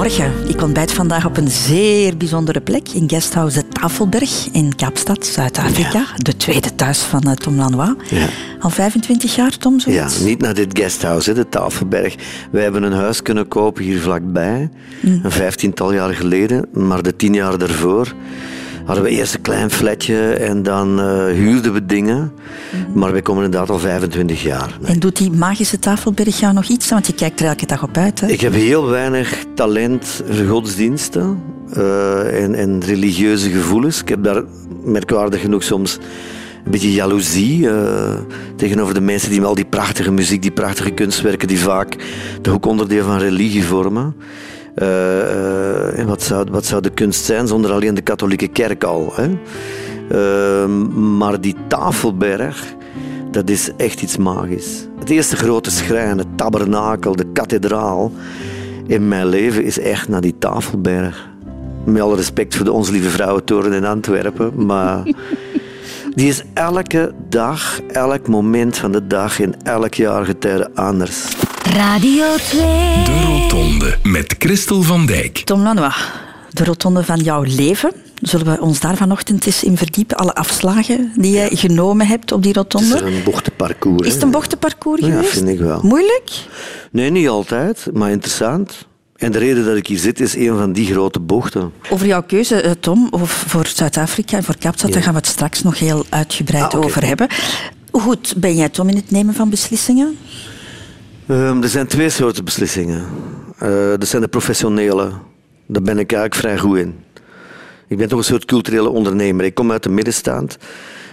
Goedemorgen. Ik ontbijt vandaag op een zeer bijzondere plek in Guesthouse Tafelberg in Kaapstad, Zuid-Afrika. De tweede thuis van uh, Tom Lanois. Ja. Al 25 jaar, Tom, zoiets? Ja, niet naar dit guesthouse, de Tafelberg. Wij hebben een huis kunnen kopen hier vlakbij, mm. een vijftiental jaar geleden, maar de tien jaar daarvoor hadden we eerst een klein flatje en dan uh, huurden we dingen. Mhm. Maar we komen inderdaad al 25 jaar. En doet die magische tafelberg jou nog iets? Want je kijkt er elke dag op uit. Hè? Ik heb heel weinig talent voor godsdiensten uh, en, en religieuze gevoelens. Ik heb daar merkwaardig genoeg soms een beetje jaloezie uh, tegenover de mensen die met al die prachtige muziek, die prachtige kunstwerken, die vaak de hoekonderdeel van religie vormen. Uh, wat, zou, wat zou de kunst zijn zonder alleen de katholieke kerk al? Hè? Uh, maar die tafelberg, dat is echt iets magisch. Het eerste grote schrijn, het tabernakel, de kathedraal in mijn leven is echt naar die tafelberg. Met alle respect voor de Onze Lieve Vrouwentoren in Antwerpen, maar die is elke dag, elk moment van de dag in elk jaargetijde anders. Radio 2. De Rotonde met Christel van Dijk. Tom Lanois, de rotonde van jouw leven. Zullen we ons daar vanochtend eens in verdiepen? Alle afslagen die jij genomen hebt op die rotonde? Het is een bochtenparcours. Is het een bochtenparcours geweest? Ja, vind ik wel. Moeilijk? Nee, niet altijd, maar interessant. En de reden dat ik hier zit is een van die grote bochten. Over jouw keuze, eh, Tom, voor Zuid-Afrika en voor Kaapstad, daar gaan we het straks nog heel uitgebreid ah, over hebben. Hoe goed ben jij, Tom, in het nemen van beslissingen? Um, er zijn twee soorten beslissingen. Uh, er zijn de professionele. Daar ben ik eigenlijk vrij goed in. Ik ben toch een soort culturele ondernemer. Ik kom uit de middenstand.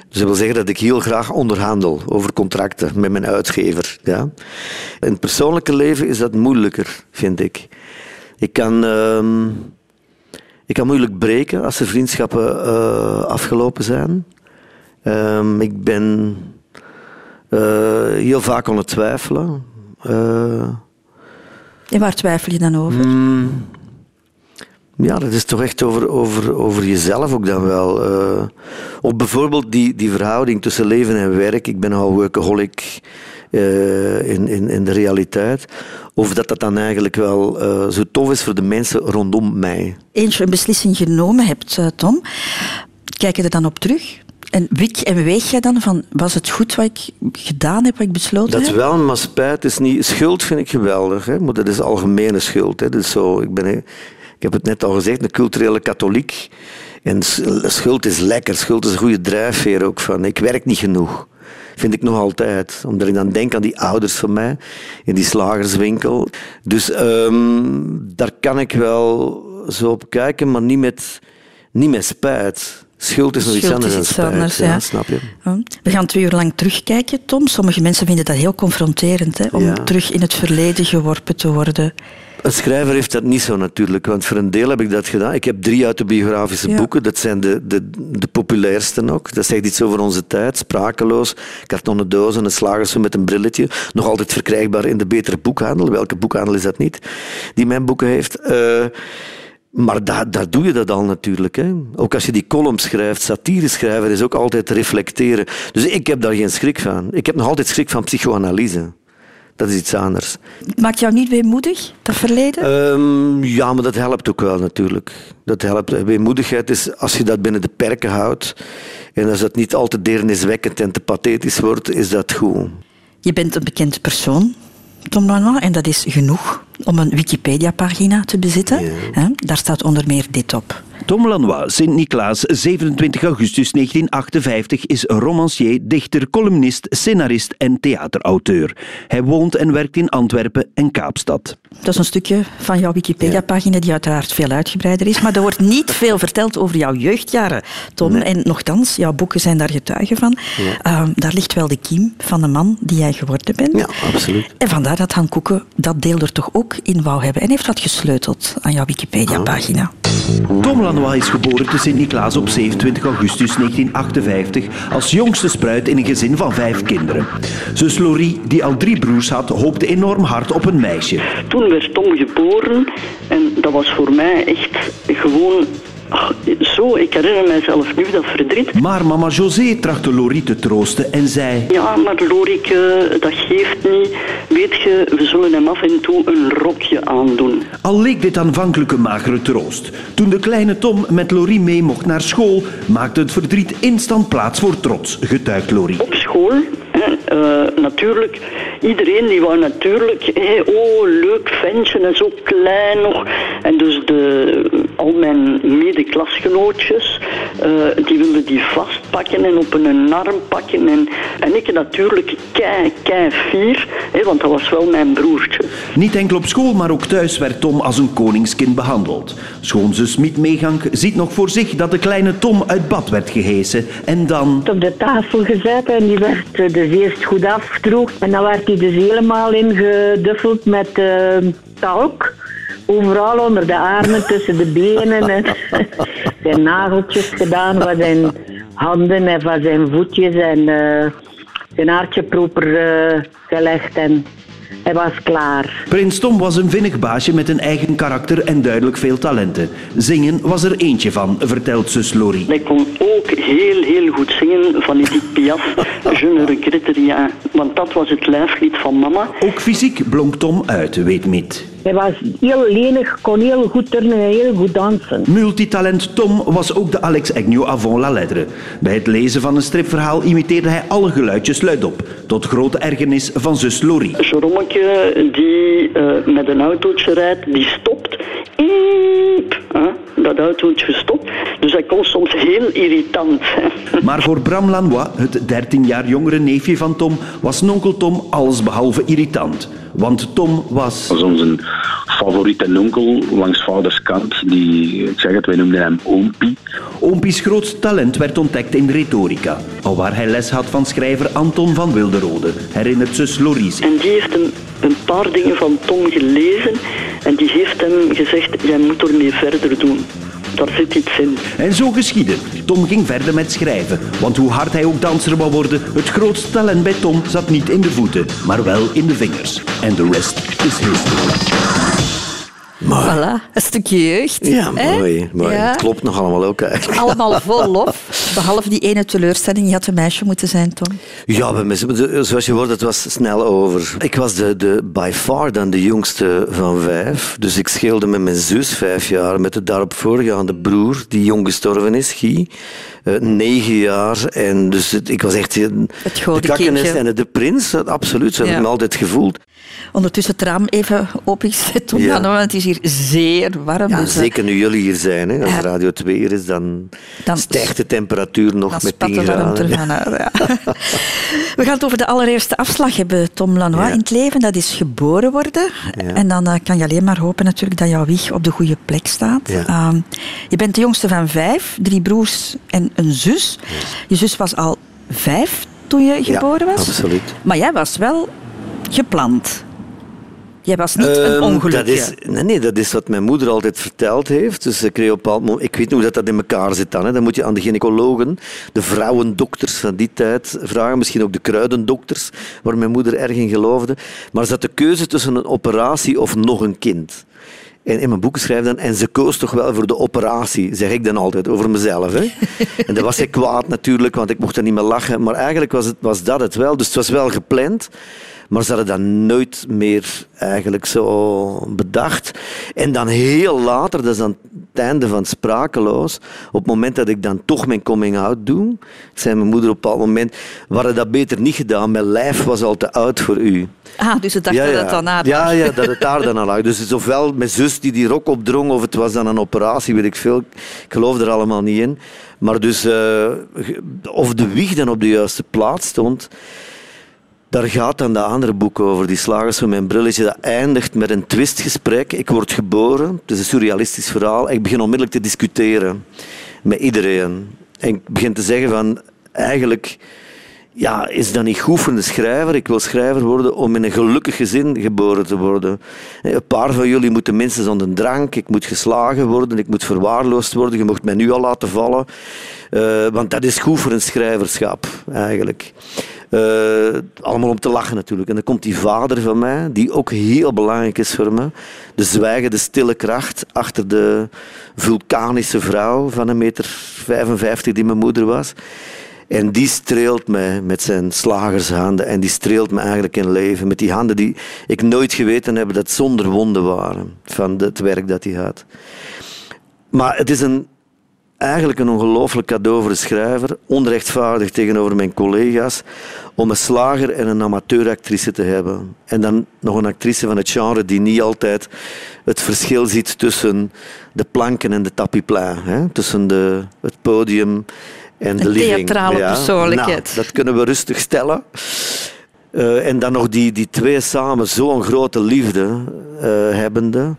Dus dat wil zeggen dat ik heel graag onderhandel over contracten met mijn uitgever. Ja? In het persoonlijke leven is dat moeilijker, vind ik. Ik kan, uh, ik kan moeilijk breken als er vriendschappen uh, afgelopen zijn. Uh, ik ben uh, heel vaak aan het twijfelen. en waar twijfel je dan over? Mm, ja, dat is toch echt over, over, over jezelf ook dan wel. Uh, of bijvoorbeeld die, die verhouding tussen leven en werk. Ik ben al workaholic uh, in, in, in de realiteit. Of dat dat dan eigenlijk wel uh, zo tof is voor de mensen rondom mij. Eens je een beslissing genomen hebt, Tom, kijk je er dan op terug? En wik en weeg jij dan van, was het goed wat ik gedaan heb, wat ik besloten dat heb? Dat wel, maar spijt is niet... Schuld vind ik geweldig, hè? maar dat is algemene schuld. Hè? Dus zo, ik ben ik heb het net al gezegd, een culturele katholiek. En schuld is lekker, schuld is een goede drijfveer ook van. Ik werk niet genoeg. Vind ik nog altijd. Omdat ik dan denk aan die ouders van mij in die slagerswinkel. Dus um, daar kan ik wel zo op kijken, maar niet met, niet met spijt. Schuld is nog iets anders dan spijt. Anders, ja. snap je? We gaan twee uur lang terugkijken, Tom. Sommige mensen vinden dat heel confronterend, hè, om ja. terug in het verleden geworpen te worden. Een schrijver heeft dat niet zo natuurlijk, want voor een deel heb ik dat gedaan. Ik heb drie autobiografische boeken, dat zijn de, de, de populairste ook. Dat zegt iets over onze tijd, sprakeloos, kartonnen dozen, een slagersom met een brilletje. Nog altijd verkrijgbaar in de betere boekhandel. Welke boekhandel is dat niet, die mijn boeken heeft? Uh, maar daar, daar doe je dat al natuurlijk. Hè. Ook als je die column schrijft, satire schrijven is ook altijd reflecteren. Dus ik heb daar geen schrik van. Ik heb nog altijd schrik van psychoanalyse dat is iets anders. Maakt jou niet weemoedig, dat verleden? Um, ja, maar dat helpt ook wel natuurlijk. Dat helpt. Weemoedigheid is, als je dat binnen de perken houdt en als dat niet al te deerniswekkend en te pathetisch wordt, is dat goed. Je bent een bekend persoon, Tom Lanois, en dat is genoeg om een Wikipedia-pagina te bezitten. Ja. Daar staat onder meer dit op. Tom Lanois, Sint-Niklaas, 27 augustus 1958, is romancier, dichter, columnist, scenarist en theaterauteur. Hij woont en werkt in Antwerpen en Kaapstad. Dat is een stukje van jouw Wikipedia-pagina die uiteraard veel uitgebreider is, maar er wordt niet veel verteld over jouw jeugdjaren, Tom. En nogthans, jouw boeken zijn daar getuigen van. Uh, daar ligt wel de kiem van de man die jij geworden bent. Ja, absoluut. En vandaar dat Han Koeken dat deel er toch ook in wou hebben en heeft dat gesleuteld aan jouw Wikipedia-pagina. Tom Lanois is geboren te Sint-Niklaas op 27 augustus 1958 als jongste spruit in een gezin van vijf kinderen. Zus Laurie, die al drie broers had, hoopte enorm hard op een meisje. Toen werd Tom geboren en dat was voor mij echt gewoon Zo, ik herinner mijzelf nu dat verdriet. Maar mama José trachtte Laurie te troosten en zei... Ja, maar Lorike, dat geeft niet. Weet je, we zullen hem af en toe een rokje aandoen. Al leek dit aanvankelijk een magere troost. Toen de kleine Tom met Laurie mee mocht naar school, maakte het verdriet instant plaats voor trots, getuigt Laurie. Op school, eh, natuurlijk, iedereen die wou natuurlijk, hé, oh, leuk ventje en zo klein nog. En dus de, al mijn medeklasgenootjes, eh, die wilden die vastpakken en op een arm pakken. En, en ik natuurlijk kei, kei fier, hè, want dat was wel mijn broertje. Niet enkel op school, maar ook thuis werd Tom als een koningskind behandeld. Schoonzus Miet Meegank ziet nog voor zich dat de kleine Tom uit bad werd gehesen en dan... op de tafel gezet en die werd eh, dus eerst goed afgedroogd. En dan werd hij dus helemaal ingeduffeld met eh, talk. Overal onder de armen, tussen de benen. En zijn nageltjes gedaan van zijn handen en van zijn voetjes. En eh, zijn haartje proper eh, gelegd en hij was klaar. Prins Tom was een vinnig baasje met een eigen karakter en duidelijk veel talenten. Zingen was er eentje van, vertelt zus Laurie. Ik kon ook heel, heel goed zingen van Edith Piaf, Je ne regrette rien. Want dat was het lijflied van mama. Ook fysiek blonk Tom uit, weet Miet. Hij was heel lenig, kon heel goed turnen en heel goed dansen. Multitalent Tom was ook de Alex Agnew avant la lettre. Bij het lezen van een stripverhaal imiteerde hij alle geluidjes luidop, tot grote ergernis van zus Laurie. Jerommeke die eh, met een autootje rijdt, die stopt. Iep, hè, dat autootje stopt. Dus dat kon soms heel irritant zijn. Maar voor Bram Lanois, het 13 jaar jongere neefje van Tom, was nonkel Tom allesbehalve irritant. Want Tom was... was onze favoriete onkel langs vaders kant. Die, ik zeg het, wij noemden hem Oompie. Oompie's grootste talent werd ontdekt in retorica, alwaar hij les had van schrijver Anton van Wilderode, herinnert zus zich. En die heeft hem een paar dingen van Tom gelezen en die heeft hem gezegd, jij moet ermee verder doen. Daar zit iets in. En zo geschiedde. Tom ging verder met schrijven, want hoe hard hij ook danser wou worden, het grootste talent bij Tom zat niet in de voeten, maar wel in de vingers. En de rest is history. Voilà, een stukje jeugd. Ja, hè? mooi. mooi. Ja. Het klopt nog allemaal ook eigenlijk. Allemaal vol lof. Behalve die ene teleurstelling. Je had een meisje moeten zijn, Tom. Ja, zoals je hoort, het was snel over. Ik was de, de, by far dan de jongste van vijf. Dus ik scheelde met mijn zus vijf jaar, met de daarop voorgaande broer, die jong gestorven is, Guy. eh, negen jaar. En dus het- ik was echt eh, Het de kakkenest en de prins. Absoluut, zo heb ik me altijd gevoeld. Ondertussen het raam even opengezet, Tom. Ja. Want het is hier zeer warm. Ja, dus, eh, zeker nu jullie hier zijn. Hè. Als Ja. Radio 2 hier is, dan, Dan- stijgt de temperatuur nog met spat 10 de warmte graden. Ja. We gaan het over de allereerste afslag hebben, Tom Lanois, in het leven. Dat is geboren worden. En dan eh, kan je alleen maar hopen natuurlijk dat jouw wieg op de goede plek staat. Ehm, je bent de jongste van vijf, drie broers en een zus. Je zus was al vijf toen je geboren was. absoluut. Maar jij was wel gepland. Jij was niet een Ehm, ongelukje. Dat is, nee, nee, dat is wat mijn moeder altijd verteld heeft. Dus ik, kreeg op moment, ik weet niet hoe dat, dat in elkaar zit dan. Hè. Dan moet je aan de gynaecologen, de vrouwendokters van die tijd vragen. Misschien ook de kruidendokters, waar mijn moeder erg in geloofde. Maar er zat de keuze tussen een operatie of nog een kind. En in mijn boeken schrijf dan, en ze koos toch wel voor de operatie, zeg ik dan altijd, over mezelf. Hè. En dan was ik kwaad natuurlijk, want ik mocht er niet meer lachen. Maar eigenlijk was, het, was dat het wel. Dus het was wel gepland. Maar ze hadden dat nooit meer eigenlijk zo bedacht. En dan heel later, dat is dan het einde van Sprakeloos, op het moment dat ik dan toch mijn coming-out doe, zei mijn moeder op een bepaald moment, we hadden dat beter niet gedaan, mijn lijf was al te oud voor u. Ah, dus ze dachten dat het dan aan ja, ja, dat het daar dan aan lag. Dus het is ofwel mijn zus die die rok opdrong, of het was dan een operatie, weet ik veel. Ik geloof er allemaal niet in. Maar dus, eh, of de wieg dan op de juiste plaats stond, daar gaat dan dat andere boek over, Die Slagers van mijn brilletje. Dat eindigt met een twistgesprek. Ik word geboren, het is een surrealistisch verhaal. Ik begin onmiddellijk te discussiëren met iedereen. En ik begin te zeggen van, eigenlijk ja, is dat niet goed voor een schrijver? Ik wil schrijver worden om in een gelukkig gezin geboren te worden. Een paar van jullie moeten minstens onder drank. Ik moet geslagen worden, ik moet verwaarloosd worden. Je mocht mij nu al laten vallen. Eh, want dat is goed voor een schrijverschap, eigenlijk. Eh, allemaal om te lachen natuurlijk. En dan komt die vader van mij, die ook heel belangrijk is voor me. De zwijgende, stille kracht achter de vulkanische vrouw van een meter 55 die mijn moeder was. En die streelt mij met zijn slagershanden en die streelt me eigenlijk in leven. Met die handen die ik nooit geweten heb dat zonder wonden waren van het werk dat hij had. Maar het is een, eigenlijk een ongelooflijk cadeau voor de schrijver, onrechtvaardig tegenover mijn collega's, om een slager en een amateuractrice te hebben. En dan nog een actrice van het genre die niet altijd het verschil ziet tussen de planken en de tapiplein. Hè? Tussen de, het podium en de living. theatrale persoonlijkheid. Nou, dat kunnen we rustig stellen. Eh, en dan nog die, die twee samen zo'n grote liefde eh, hebbende.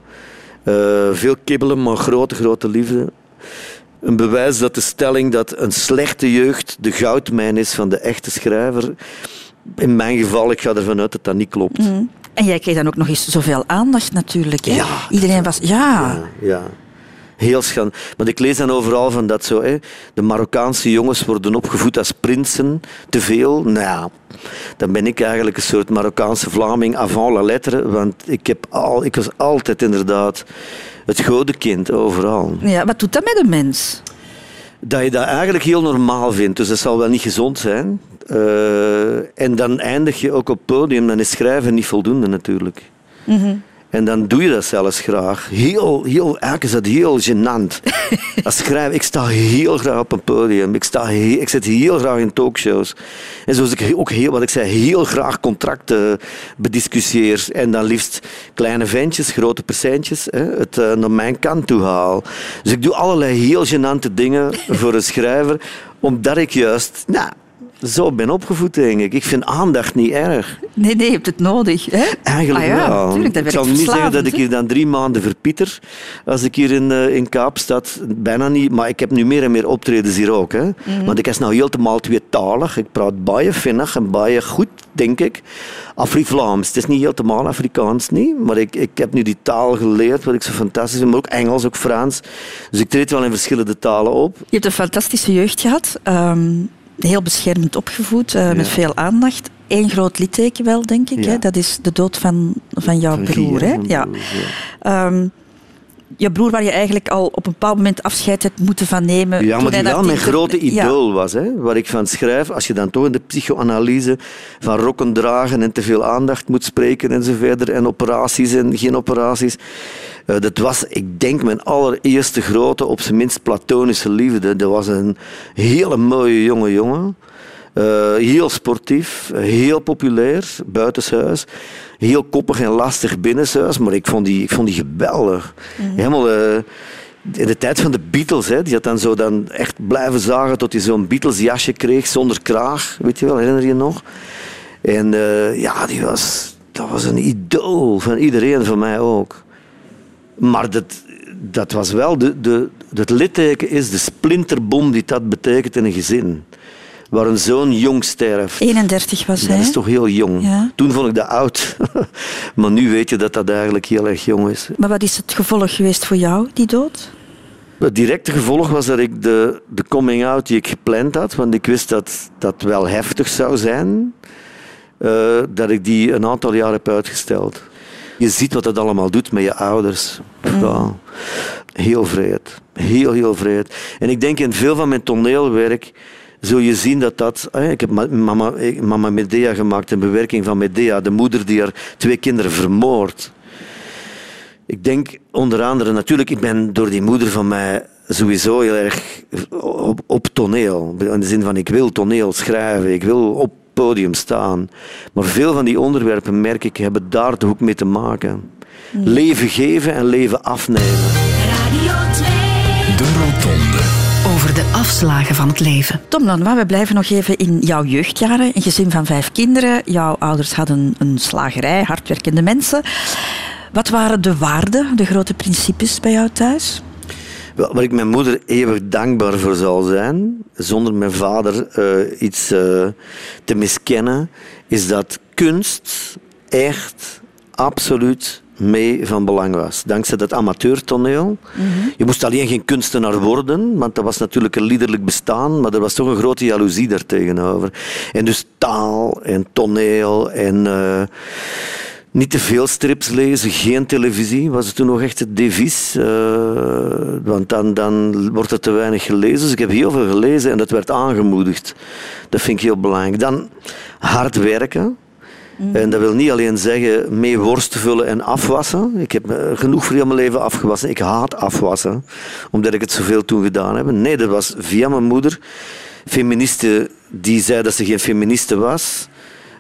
Eh, veel kibbelen, maar grote, grote liefde. Een bewijs dat de stelling dat een slechte jeugd de goudmijn is van de echte schrijver. In mijn geval, ik ga ervan uit dat dat niet klopt. En jij kreeg dan ook nog eens zoveel aandacht natuurlijk. Hè? Ja, Iedereen was... Ja, Ja, ja. Heel schand. Want ik lees dan overal van dat zo, hè, de Marokkaanse jongens worden opgevoed als prinsen, te veel. Nou ja, dan ben ik eigenlijk een soort Marokkaanse Vlaming avant la lettre, want ik, heb al, ik was altijd inderdaad het godenkind overal. ja, wat doet dat met een mens? Dat je dat eigenlijk heel normaal vindt, dus dat zal wel niet gezond zijn. Eh, en dan eindig je ook op podium, dan is schrijven niet voldoende natuurlijk. En dan doe je dat zelfs graag. Heel, heel, eigenlijk is dat heel gênant. Als schrijver, ik sta heel graag op een podium. Ik, sta ik zit heel graag in talkshows. En zoals ik ook heel, wat ik zei, heel graag contracten bediscussieer. En dan liefst kleine ventjes, grote percentjes, hè, het eh, naar mijn kant toe haal. Dus ik doe allerlei heel gênante dingen voor een schrijver, omdat ik juist, nou, zo ben opgevoed, denk ik. Ik vind aandacht niet erg. Nee, nee, je hebt het nodig. Hè? Eigenlijk ah, ja, wel. Tuurlijk, ik zal niet zeggen dat ik hier dan drie maanden verpieter als ik hier in, eh, in Kaapstad. Bijna niet. Maar ik heb nu meer en meer optredens hier ook. Hè. Mhm. Want ik is nou helemaal tweetalig. Ik praat baie vinnig en baie goed, denk ik. Afri-Vlaams. Het is niet helemaal Afrikaans, niet. Maar ik, ik heb nu die taal geleerd, wat ik zo fantastisch vind. Maar ook Engels, ook Frans. Dus ik treed wel in verschillende talen op. Je hebt een fantastische jeugd gehad. ehm, heel beschermend opgevoed, eh, met veel aandacht. Eén groot litteken wel, denk ik. Ja. Hè? Dat is de dood van, van jouw Van broer. hè, ja. Ehm, je broer waar je eigenlijk al op een bepaald moment afscheid hebt moeten van nemen. Ja, maar die wel mijn grote Ja. idool was. Hè? Waar ik van schrijf, als je dan toch in de psychoanalyse van rokken dragen en te veel aandacht moet spreken en zo verder, en operaties en geen operaties. eh, dat was, ik denk, mijn allereerste grote, op zijn minst platonische liefde. Dat was een hele mooie jonge jongen. Eh, heel sportief, heel populair buitenshuis. Heel koppig en lastig binnenshuis, maar ik vond die, ik vond die geweldig. Helemaal... eh, in de tijd van de Beatles, hè, die had dan zo dan echt blijven zagen tot hij zo'n Beatles jasje kreeg zonder kraag, weet je wel, herinner je je nog? En eh, ja, die was, dat was een idool van iedereen, van mij ook. Maar dat, dat was wel, de, de, het litteken is de splinterbom die dat betekent in een gezin. Waar een zoon jong sterft. 31 was Dat hij. is toch heel jong. Ja. Toen vond ik dat oud. maar nu weet je dat dat eigenlijk heel erg jong is. Maar wat is het gevolg geweest voor jou, die dood? Het directe gevolg was dat ik de, de coming-out die ik gepland had, want ik wist dat dat wel heftig zou zijn, eh, dat ik die een aantal jaar heb uitgesteld. Je ziet wat dat allemaal doet met je ouders. Ja, heel vreed. Heel, heel vreed. En ik denk in veel van mijn toneelwerk zul je zien dat dat... Ik heb ma- Mama, eh, Mama Medea gemaakt, een bewerking van Medea, de moeder die haar twee kinderen vermoordt. Ik denk onder andere, natuurlijk, ik ben door die moeder van mij sowieso heel erg op, op toneel. In de zin van, ik wil toneel schrijven, ik wil op podium staan. Maar veel van die onderwerpen, merk ik, hebben daar toch ook mee te maken. Leven geven en leven afnemen. Radio 2. De Rotonde. Over de afslagen van het leven. Tom Lanois, we blijven nog even in jouw jeugdjaren. Een gezin van vijf kinderen. Jouw ouders hadden een slagerij, hardwerkende mensen. Wat waren de waarden, de grote principes bij jou thuis? Wel, Waar ik mijn moeder eeuwig dankbaar voor zal zijn, zonder mijn vader eh, iets eh, te miskennen, is dat kunst echt absoluut mee van belang was. Dankzij dat amateurtoneel. Je moest alleen geen kunstenaar worden, want dat was natuurlijk een liederlijk bestaan, maar er was toch een grote jaloezie daartegenover. En dus taal en toneel en... eh, niet te veel strips lezen, geen televisie, was het toen nog echt het devies. eh, want dan, dan wordt er te weinig gelezen. Dus ik heb heel veel gelezen en dat werd aangemoedigd. Dat vind ik heel belangrijk. Dan hard werken. En dat wil niet alleen zeggen mee worst vullen en afwassen. Ik heb me genoeg voor mijn leven afgewassen. Ik haat afwassen, omdat ik het zoveel toen gedaan heb. Nee, dat was via mijn moeder. Feministe die zei dat ze geen feministe was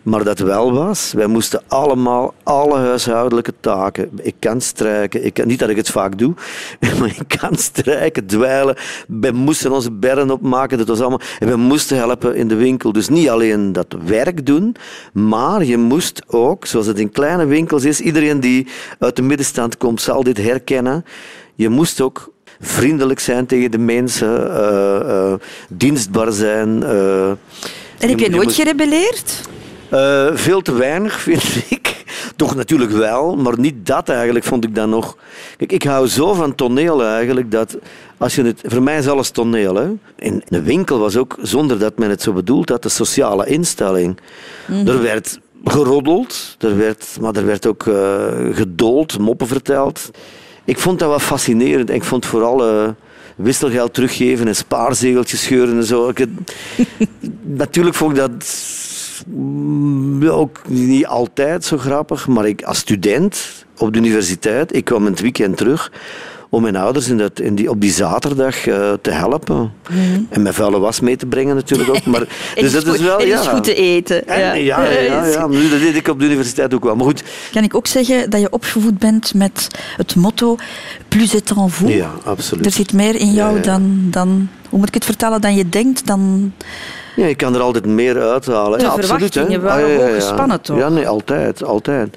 maar dat wel was. Wij moesten allemaal alle huishoudelijke taken. Ik kan strijken, ik kan, niet dat ik het vaak doe, maar ik kan strijken, dweilen. We moesten onze berren opmaken, dat was allemaal. En we moesten helpen in de winkel. Dus niet alleen dat werk doen, maar je moest ook, zoals het in kleine winkels is, iedereen die uit de middenstand komt zal dit herkennen. Je moest ook vriendelijk zijn tegen de mensen, eh, eh, dienstbaar zijn. eh. En heb je nooit moest- gerebelleerd? Eh, veel te weinig, vind ik. Toch natuurlijk wel, maar niet dat eigenlijk vond ik dan nog. Kijk, ik hou zo van toneel eigenlijk dat als je het. Voor mij is alles toneel. Hè. In de winkel was ook, zonder dat men het zo bedoeld had, de sociale instelling. Er werd geroddeld, er werd, maar er werd ook eh gedoold, moppen verteld. Ik vond dat wel fascinerend. En ik vond vooral. eh, wisselgeld teruggeven en spaarzegeltjes scheuren en zo. Ik, natuurlijk vond ik dat ook niet altijd zo grappig, maar ik, als student op de universiteit, ik kwam het weekend terug om mijn ouders in dat, in die, op die zaterdag eh, te helpen. En mijn vuile was mee te brengen natuurlijk ook. Maar, dus dat goed, is wel, en ja. is goed te eten. En- ja, ja, ja, dat deed ik op de universiteit ook wel. Maar goed, Kan ik ook zeggen dat je opgevoed bent met het motto plus est en vous? ja, absoluut. Er zit meer in jou. Dan, dan, hoe moet ik het vertellen, dan je denkt, dan... Ja, je kan er altijd meer uithalen. De ja, verwachtingen waren hoog gespannen, toch? Ja, nee, altijd, altijd.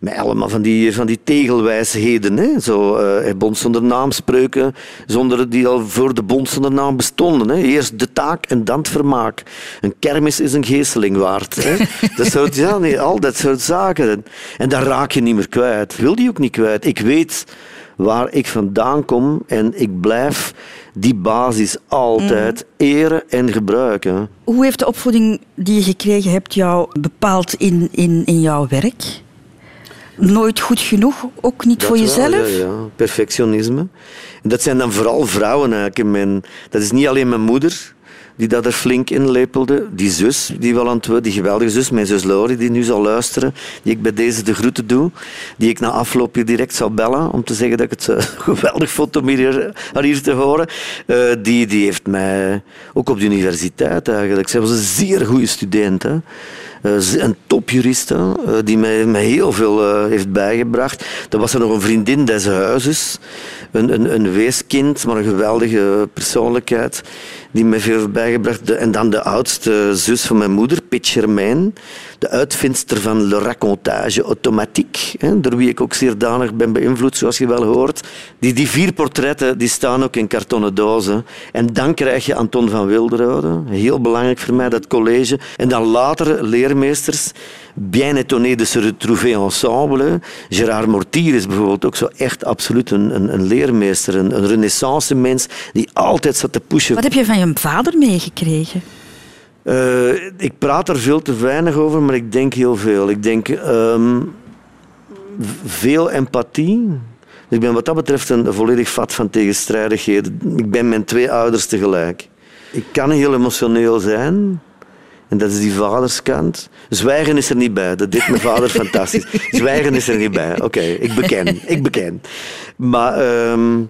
Met allemaal van die, van die tegelwijsheden. Hè. Zo, eh bond zonder naam spreuken, zonder die al voor de bond zonder naam bestonden. Hè. Eerst de taak en dan het vermaak. Een kermis is een geesteling waard. Hè. dat soort, ja, nee, al dat soort zaken. En, en dat raak je niet meer kwijt. Wil die ook niet kwijt. Ik weet waar ik vandaan kom en ik blijf die basis altijd Mm. eren en gebruiken. Hoe heeft de opvoeding die je gekregen hebt jou bepaald in, in, in jouw werk? Nooit goed genoeg, ook niet Dat voor jezelf? Ja, ja. Perfectionisme. En dat zijn dan vooral vrouwen eigenlijk. mijn- dat is niet alleen mijn moeder die dat er flink in lepelde. Die zus, die wel aan het die geweldige zus, mijn zus Laurie, die nu zal luisteren, die ik bij deze de groeten doe, die ik na afloop hier direct zal bellen om te zeggen dat ik het eh, geweldig vond om hier, haar hier te horen. Eh, die, die heeft mij, ook op de universiteit eigenlijk, zij was een zeer goede student. Hè. Eh, een topjuriste eh, die mij, mij heel veel eh, heeft bijgebracht. Dan was er nog een vriendin des huizes, een, een, een weeskind, maar een geweldige persoonlijkheid die mij veel bijgebracht. En dan de oudste zus van mijn moeder, Piet Germain, de uitvindster van Le Racontage Automatique, hè, door wie ik ook zeer danig ben beïnvloed, zoals je wel hoort. Die, die vier portretten die staan ook in kartonnen dozen. En dan krijg je Anton van Wilderode, heel belangrijk voor mij, dat college. En dan later leermeesters, bien étonné de se retrouver ensemble. Gérard Mortier is bijvoorbeeld ook zo echt absoluut een, een, een leermeester, een, een renaissance mens die altijd zat te pushen. Wat heb je van je vader meegekregen? Eh, ik praat er veel te weinig over, maar ik denk heel veel. Ik denk ehm, veel empathie. Ik ben wat dat betreft een volledig vat van tegenstrijdigheden. Ik ben mijn twee ouders tegelijk. Ik kan heel emotioneel zijn. En dat is die vaderskant. Zwijgen is er niet bij. Dat deed mijn vader fantastisch. Zwijgen is er niet bij. Oké, ik beken. Ik beken. Maar ehm,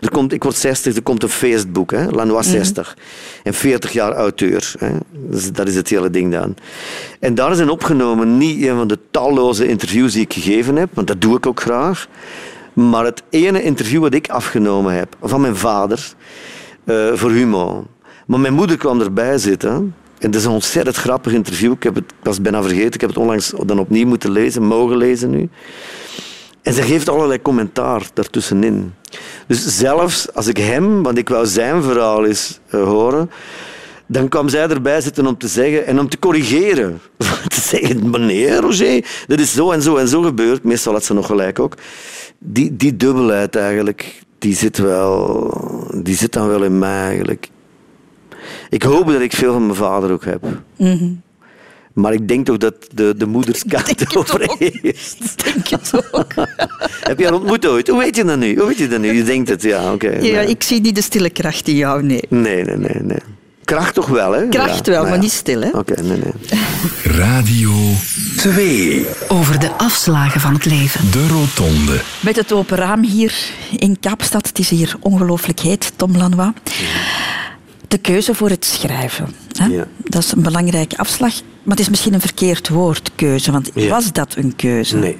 er komt, ik word 60, er komt een feestboek, hè, Lanois 60. En 40 jaar auteur. Hè. Dus dat is het hele ding dan. En daar zijn opgenomen niet een van de talloze interviews die ik gegeven heb, want dat doe ik ook graag. Maar het ene interview wat ik afgenomen heb van mijn vader eh, voor Humo. Maar mijn moeder kwam erbij zitten. En dat is een ontzettend grappig interview. Ik, heb het, was bijna vergeten. Ik heb het onlangs dan opnieuw moeten lezen, mogen lezen nu. En ze geeft allerlei commentaar daartussenin. Dus zelfs als ik hem, want ik wou zijn verhaal eens eh, horen, dan kwam zij erbij zitten om te zeggen en om te corrigeren. te zeggen, meneer Roger, dat is zo en zo en zo gebeurd. Meestal had ze nog gelijk ook. Die, die dubbelheid eigenlijk, die zit, wel, die zit dan wel in mij eigenlijk. Ik hoop dat ik veel van mijn vader ook heb. Maar ik denk toch dat de, de ook. overheerst. Ik denk het ook. Heb je haar ontmoet ooit? Hoe weet je dat nu? Hoe weet je dat nu? Je denkt het, ja, oké. Ja, ik zie niet de stille kracht in jou, nee. nee, nee, nee, nee. Kracht toch wel, hè? Kracht Ja, wel, nou maar ja. niet stil, hè. Oké, nee, nee. Radio 2. Over de afslagen van het leven. De Rotonde. Met het open raam hier in Kaapstad. Het is hier ongelooflijk heet, Tom Lanois. De keuze voor het schrijven. Hè? Ja. Dat is een belangrijke afslag. Maar het is misschien een verkeerd woord, keuze. Want Ja. was dat een keuze? Nee.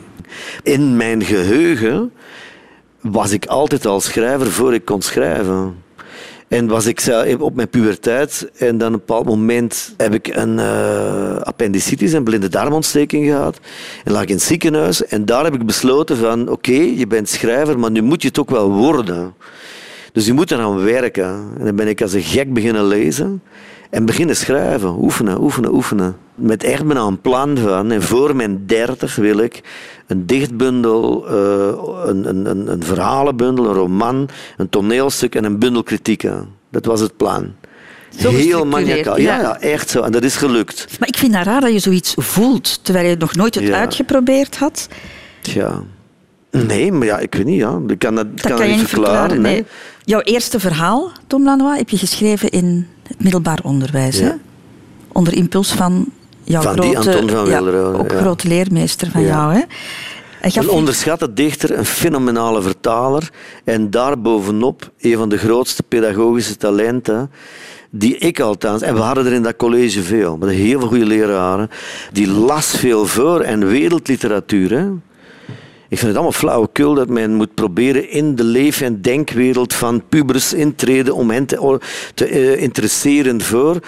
In mijn geheugen was ik altijd al schrijver voor ik kon schrijven. En was ik op mijn puberteit en dan op een bepaald moment heb ik een eh, appendicitis, een blinde darmontsteking gehad. En lag ik in het ziekenhuis en daar heb ik besloten van oké, je bent schrijver, maar nu moet je het ook wel worden. Dus je moet eraan werken. En dan ben ik als een gek beginnen lezen en beginnen schrijven. Oefenen, oefenen, oefenen. Met echt bijna een plan van. En voor mijn dertig wil ik een dichtbundel, eh, een, een, een, een verhalenbundel, een roman, een toneelstuk en een bundel kritieken. Dat was het plan. Zo Heel maniacaal. Ja, ja. echt zo. En dat is gelukt. Maar ik vind het raar dat je zoiets voelt, terwijl je nog nooit het Ja. uitgeprobeerd had. Ja. Nee, maar ja, ik weet niet. Ja. Ik kan dat, Dat kan je niet verklaren. verklaren. nee. nee. Jouw eerste verhaal, Tom Lanois, heb je geschreven in het middelbaar onderwijs. Ja. Hè? Onder impuls van jouw Van die grote, Anton van ja, Wilderode, ook ja. grote leermeester van Ja. jou. Hè? Een onderschatte dichter, een fenomenale vertaler en daarbovenop een van de grootste pedagogische talenten die ik althans, en we hadden er in dat college veel, met heel veel goede leraren, die las veel voor en wereldliteratuur. Hè. Ik vind het allemaal flauwekul dat men moet proberen in de leef- en denkwereld van pubers intreden om hen te, eh, interesseren voor.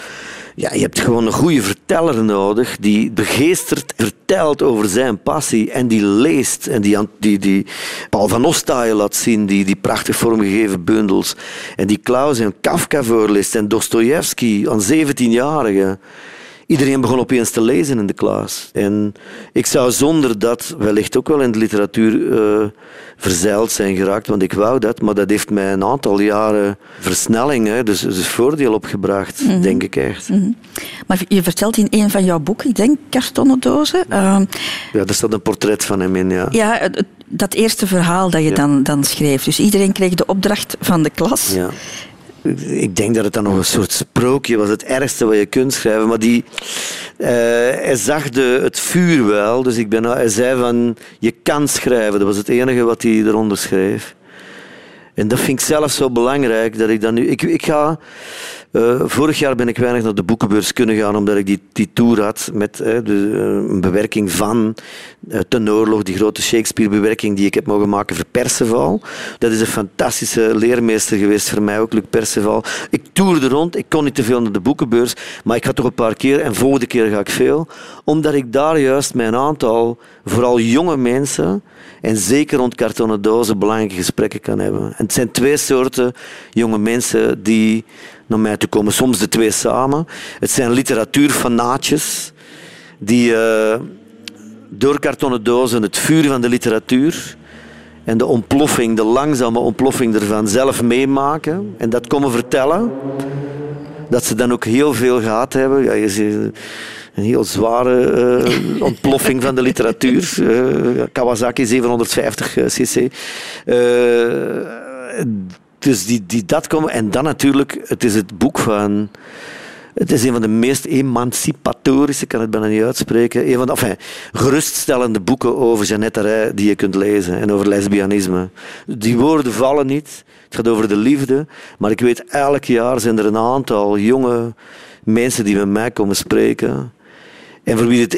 Ja, je hebt gewoon een goede verteller nodig die begeesterd vertelt over zijn passie en die leest en die, die, die Paul van Ostaaien laat zien, die, die prachtig vormgegeven bundels en die Klaus en Kafka voorleest en Dostoevsky aan 17-jarigen. Iedereen begon opeens te lezen in de klas. En ik zou zonder dat wellicht ook wel in de literatuur eh, verzeild zijn geraakt, want ik wou dat, maar dat heeft mij een aantal jaren versnelling, hè, dus, dus voordeel opgebracht, Mhm. denk ik echt. Maar je vertelt in een van jouw boeken, ik denk kartonnen dozen. eh, Ja, daar staat een portret van hem in, ja. ja, dat eerste verhaal dat je Ja. dan, dan schreef. Dus iedereen kreeg de opdracht van de klas. Ja. Ik denk dat het dan nog een soort sprookje was, het ergste wat je kunt schrijven. Maar die, eh, hij zag de, het vuur wel, dus ik ben, hij zei van, je kan schrijven. Dat was het enige wat hij eronder schreef. En dat vind ik zelf zo belangrijk dat ik dan nu. Ik, ik ga. Eh, vorig jaar ben ik weinig naar de boekenbeurs kunnen gaan, omdat ik die, tour had met eh, de, eh, een bewerking van Ten Oorlog, die grote Shakespeare-bewerking die ik heb mogen maken voor Perceval. Dat is een fantastische leermeester geweest voor mij ook, Luc Perceval. Ik toerde rond, ik kon niet te veel naar de boekenbeurs, maar ik ga toch een paar keer en volgende keer ga ik veel, omdat ik daar juist een aantal, vooral jonge mensen, en zeker rond kartonnen dozen belangrijke gesprekken kan hebben. En het zijn twee soorten jonge mensen die naar mij toe komen, soms de twee samen. Het zijn literatuurfanaatjes die eh, door kartonnen dozen het vuur van de literatuur en de ontploffing, de langzame ontploffing ervan zelf meemaken en dat komen vertellen. Dat ze dan ook heel veel gehad hebben. Ja, je ziet een heel zware eh, ontploffing van de literatuur. Eh, Kawasaki 750 eh, cc. Dus die, die dat komen. En dan natuurlijk, het is het boek van... Het is een van de meest emancipatorische, ik kan het bijna niet uitspreken, een van de enfin, geruststellende boeken over Jeannette Rij die je kunt lezen en over lesbianisme. Die woorden vallen niet, het gaat over de liefde, maar ik weet elk jaar zijn er een aantal jonge mensen die met mij komen spreken en voor wie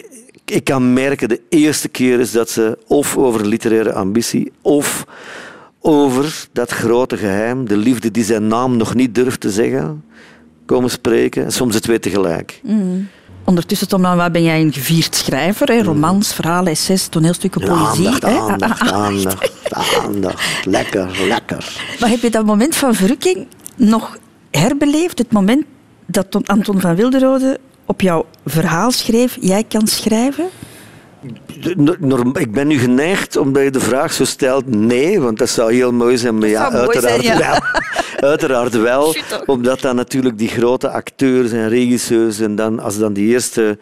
ik kan merken de eerste keer is dat ze of over literaire ambitie of over dat grote geheim, de liefde die zijn naam nog niet durft te zeggen, komen spreken. En soms de twee tegelijk. Ondertussen, Tom, Lanois, ben jij een gevierd schrijver. Hè? Romans, verhalen, essays, toneelstukken, En poëzie. aandacht, aandacht, ah, ah. aandacht, aandacht. Lekker, lekker. Maar heb je dat moment van verrukking nog herbeleefd? Het moment dat Anton van Wilderode op jouw verhaal schreef, jij kan schrijven? Ik ben nu geneigd, omdat je de vraag zo stelt, nee, want dat zou heel mooi zijn. Maar ja, uiteraard, zijn, ja. Wel, uiteraard wel. Omdat dan natuurlijk die grote acteurs en regisseurs en dan, als dan die eerste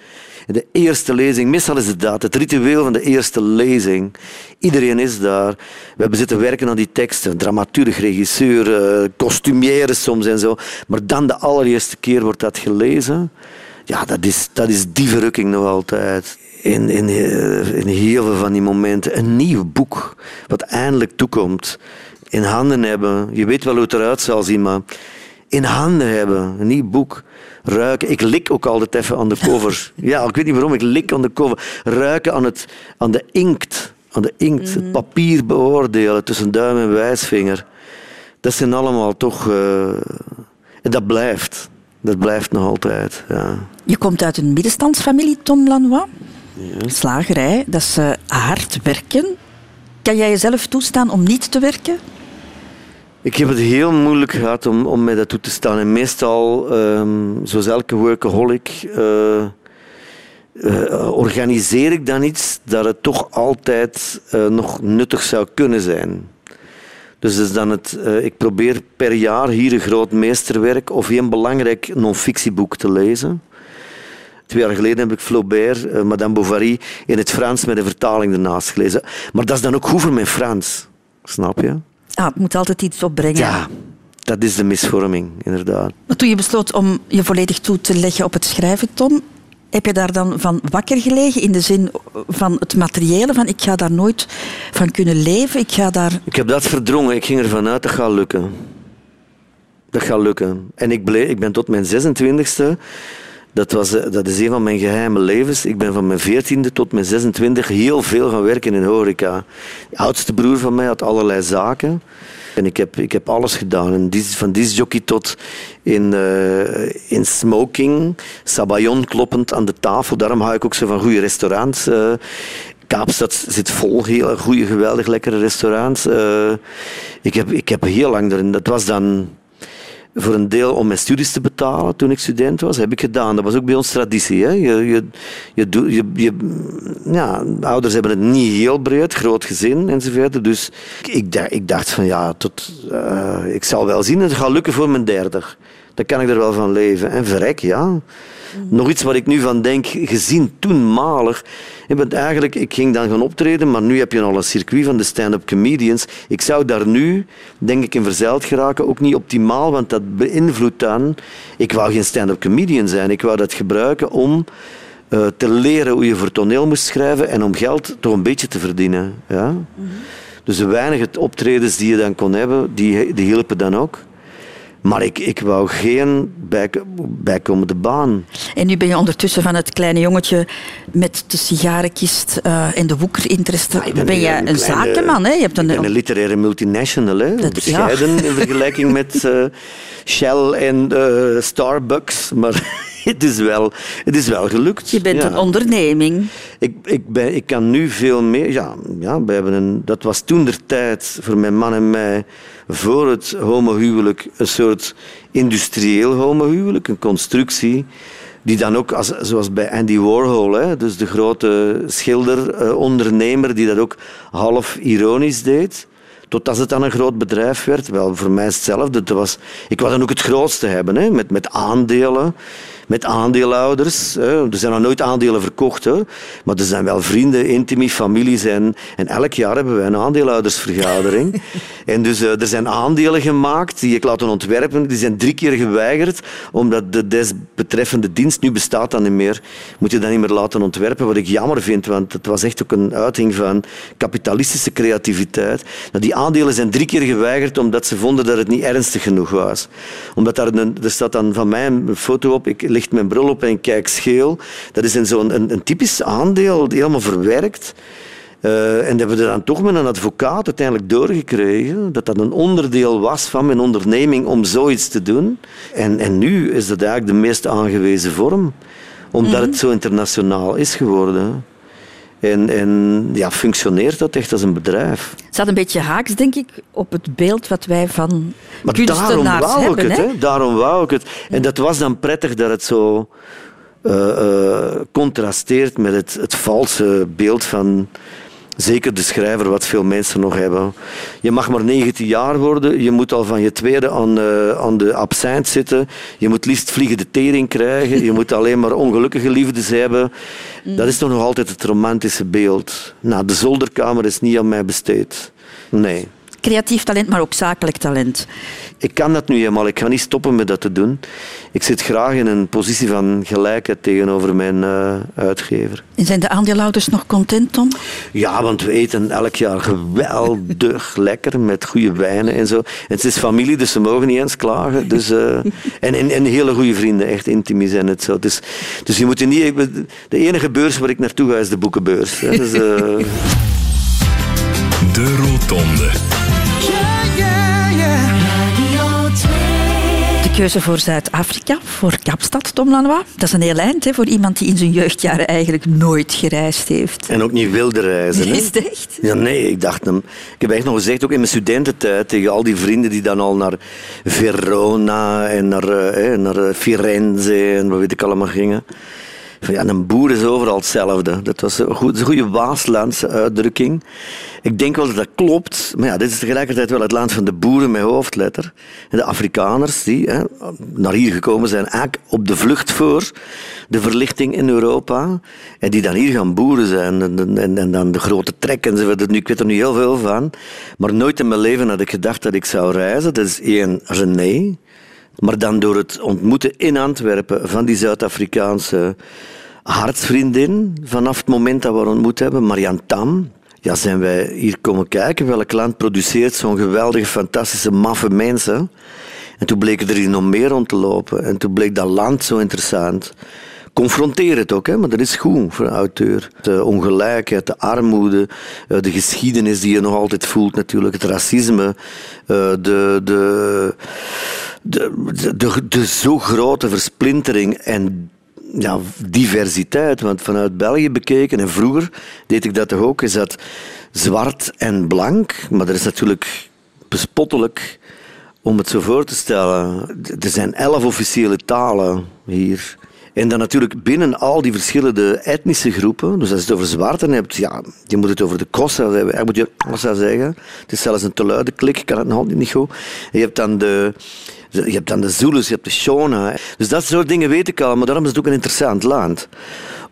de eerste lezing, meestal is het dat, het ritueel van de eerste lezing. Iedereen is daar. We hebben zitten werken aan die teksten, dramaturg, regisseur, uh, soms en zo. Maar dan de allereerste keer wordt dat gelezen. Ja, dat is, dat is die verrukking nog altijd. In, in, eh, in heel veel van die momenten. Een nieuw boek, wat eindelijk toekomt. In handen hebben. Je weet wel hoe het eruit zal zien, maar in handen hebben. Een nieuw boek ruiken. Ik lik ook altijd even aan de cover. Ja, ik weet niet waarom, ik lik aan de cover. Ruiken aan, het, aan de inkt. Aan de inkt. Het mhm. papier beoordelen tussen duim en wijsvinger. Dat zijn allemaal toch... Uh, en dat blijft. Dat blijft nog altijd, ja. Je komt uit een middenstandsfamilie, Tom Lanois. Slagerij, dat uh, hard werken. Kan jij jezelf toestaan om niet te werken? Ik heb het heel moeilijk gehad om, om mij dat toe te staan. En meestal, um, zoals elke workaholic, uh, uh, organiseer ik dan iets dat het toch altijd uh, nog nuttig zou kunnen zijn. Dus is dan het, ik probeer per jaar hier een groot meesterwerk of een belangrijk non-fictieboek te lezen. Twee jaar geleden heb ik Flaubert, Madame Bovary, in het Frans met een vertaling ernaast gelezen. Maar dat is dan ook goed voor mijn Frans. Snap je? Ah, het moet altijd iets opbrengen. Ja, dat is de misvorming, inderdaad. Maar toen je besloot om je volledig toe te leggen op het schrijven, Tom, heb je daar dan van wakker gelegen in de zin van het materiële? Van ik ga daar nooit van kunnen leven, ik ga daar... Ik heb dat verdrongen, ik ging ervan uit, dat gaat lukken. Dat gaat lukken. En ik, bleef, ik ben tot mijn 26e dat, was, eh, dat is een van mijn geheime levens. Ik ben van mijn 14e tot mijn 26 heel veel gaan werken in horeca. De oudste broer van mij had allerlei zaken. En ik heb, ik heb alles gedaan. En van disjockey tot in, uh, in smoking, sabayon kloppend aan de tafel. Daarom hou ik ook zo van goede restaurants. Uh, Kaapstad zit vol heel goede, geweldig lekkere restaurants. Ik, heb, ik heb heel lang erin. Dat was dan voor een deel om mijn studies te betalen toen ik student was, heb ik gedaan. Dat was ook bij ons traditie. Hè. Je, je, je, je, ja, ouders hebben het niet heel breed, groot gezin enzovoort. Dus ik, ik dacht van ja, tot, uh, ik zal wel zien, het gaat lukken voor mijn derde. Dan kan ik er wel van leven. En verrek, ja. Nog iets wat ik nu van denk, gezien toenmalig. Eigenlijk, ik ging dan gaan optreden, maar nu heb je al een circuit van de stand-up comedians. Ik zou daar nu, denk ik, in verzeild geraken. Ook niet optimaal, want dat beïnvloedt dan... Ik wou geen stand-up comedian zijn. Ik wou dat gebruiken om uh, te leren hoe je voor toneel moest schrijven en om geld toch een beetje te verdienen. Ja? -hmm. Dus de weinige optredens die je dan kon hebben, die, die hielpen dan ook. Maar ik, ik wou geen bij, bijkomende baan. En nu ben je ondertussen van het kleine jongetje met de sigarenkist uh, en de woekerinteresse. Ben, ben je een, zakenman, hè? Je hebt een, een literaire multinational, hè? Dat, Bescheiden ja. in vergelijking met uh, Shell en uh, Starbucks. Maar het, is wel, het is wel gelukt. Je bent een onderneming. Ik, ik, ben, ik kan nu veel meer... Ja, ja we hebben een, dat was toen de tijd voor mijn man en mij voor het homohuwelijk een soort industrieel homohuwelijk, een constructie die dan ook, als, zoals bij Andy Warhol, hè, dus de grote schilderondernemer, uh, die dat ook half ironisch deed, totdat het dan een groot bedrijf werd. Wel, voor mij is hetzelfde. Het was, ik wou dan ook het grootste hebben, hè, met, met aandelen met aandeelhouders. Er zijn nog nooit aandelen verkocht, maar er zijn wel vrienden, intimi, families. En, en elk jaar hebben wij een aandeelhoudersvergadering. en dus eh, er zijn aandelen gemaakt die ik laten ontwerpen. Die zijn drie keer geweigerd, omdat de desbetreffende dienst nu bestaat dan niet meer. Moet je dat niet meer laten ontwerpen, wat ik jammer vind, want het was echt ook een uiting van kapitalistische creativiteit. Nou, die aandelen zijn drie keer geweigerd omdat ze vonden dat het niet ernstig genoeg was. Omdat daar een, er staat dan van mij een foto op. Ik ligt mijn bril op en kijk scheel. Dat is zo'n een, een, typisch aandeel, helemaal verwerkt. Uh, en dat hebben we dan toch met een advocaat uiteindelijk doorgekregen, dat dat een onderdeel was van mijn onderneming om zoiets te doen. En, en nu is dat eigenlijk de meest aangewezen vorm, omdat mhm. het zo internationaal is geworden. En, en ja, functioneert dat echt als een bedrijf. Het staat een beetje haaks, denk ik, op het beeld wat wij van maar kunstenaars daarom wou hebben. ik het, hè? hè? Daarom wou ik het. En dat was dan prettig dat het zo eh, eh, contrasteert met het, het valse beeld van zeker de schrijver, wat veel mensen nog hebben. Je mag maar 19 jaar worden, je moet al van je tweede aan, eh, aan de absint zitten, je moet liefst vliegende tering krijgen, je moet alleen maar ongelukkige liefdes hebben. Dat is toch nog altijd het romantische beeld. Nou, de zolderkamer is niet aan mij besteed. Nee. Creatief talent, maar ook zakelijk talent. Ik kan dat nu helemaal. Ik ga niet stoppen met dat te doen. Ik zit graag in een positie van gelijkheid tegenover mijn eh, uitgever. En zijn de aandeelhouders nog content, Tom? Ja, want we eten elk jaar geweldig lekker met goede wijnen en zo. En het is familie, dus ze mogen niet eens klagen. Dus, eh, en, en, en hele goede vrienden, echt intimi zijn het zo. Dus, dus je moet je niet... De enige beurs waar ik naartoe ga is de boekenbeurs. Hè. Dus, eh, De Rotonde. Keuze voor Zuid-Afrika, voor Kapstad, Tom Lanois. Dat is een heel eind hè, voor iemand die in zijn jeugdjaren eigenlijk nooit gereisd heeft. En ook niet wilde reizen. Hè? Is het echt? Ja, nee, ik dacht hem. Ik heb echt nog gezegd, ook in mijn studententijd, tegen al die vrienden die dan al naar Verona en naar, eh, naar eh, Firenze en wat weet ik allemaal gingen. Van, ja, een boer is overal hetzelfde. Dat was een, goed, een goede Waaslandse uitdrukking. Ik denk wel dat dat klopt, maar ja, dit is tegelijkertijd wel het land van de boeren met hoofdletter. En de Afrikaners die hè, naar hier gekomen zijn, eigenlijk op de vlucht voor de verlichting in Europa. En die dan hier gaan boeren zijn. En, en, en dan de grote trek ik weet er nu heel veel van. Maar nooit in mijn leven had ik gedacht dat ik zou reizen. Dat is één, René. Maar dan door het ontmoeten in Antwerpen van die Zuid-Afrikaanse hartsvriendin, vanaf het moment dat we haar ontmoet hebben, Marianne Tam, ja, zijn wij hier komen kijken welk land produceert zo'n geweldige, fantastische, maffe mensen. En toen bleken er hier nog meer rond te lopen. En toen bleek dat land zo interessant. Confronteer het ook, hè, maar dat is goed voor een auteur. De ongelijkheid, de armoede, eh, de geschiedenis die je nog altijd voelt natuurlijk, het racisme, eh, de, de, de, de, de, de zo grote versplintering en ja, diversiteit. Want vanuit België bekeken, en vroeger deed ik dat toch ook, is dat zwart en blank. Maar er is natuurlijk bespottelijk om het zo voor te stellen. Er zijn elf officiële talen hier. En dan natuurlijk binnen al die verschillende etnische groepen, dus als je het over zwarten hebt, ja, je moet het over de Kossa hebben, ik moet je Kossa zeggen. Het is zelfs een te luide klik, ik kan het nog niet goed. Je hebt dan de, je hebt dan de Zulus, je hebt de Shona. Dus dat soort dingen weet ik al, maar daarom is het ook een interessant land.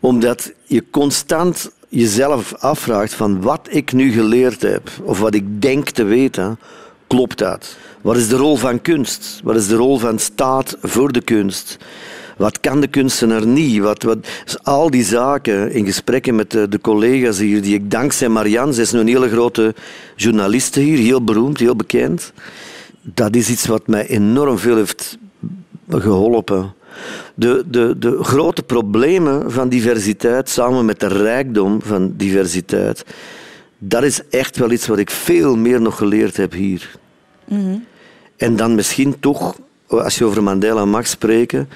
Omdat je constant jezelf afvraagt van wat ik nu geleerd heb, of wat ik denk te weten, klopt dat? Wat is de rol van kunst? Wat is de rol van staat voor de kunst? Wat kan de kunstenaar niet? Wat, wat, dus al die zaken in gesprekken met de, collega's hier, die ik dankzij Marianne, zij is nu een hele grote journaliste hier, heel beroemd, heel bekend. Dat is iets wat mij enorm veel heeft geholpen. De, de, de grote problemen van diversiteit samen met de rijkdom van diversiteit, dat is echt wel iets wat ik veel meer nog geleerd heb hier. Mm-hmm. En dan misschien toch, als je over Mandela mag spreken,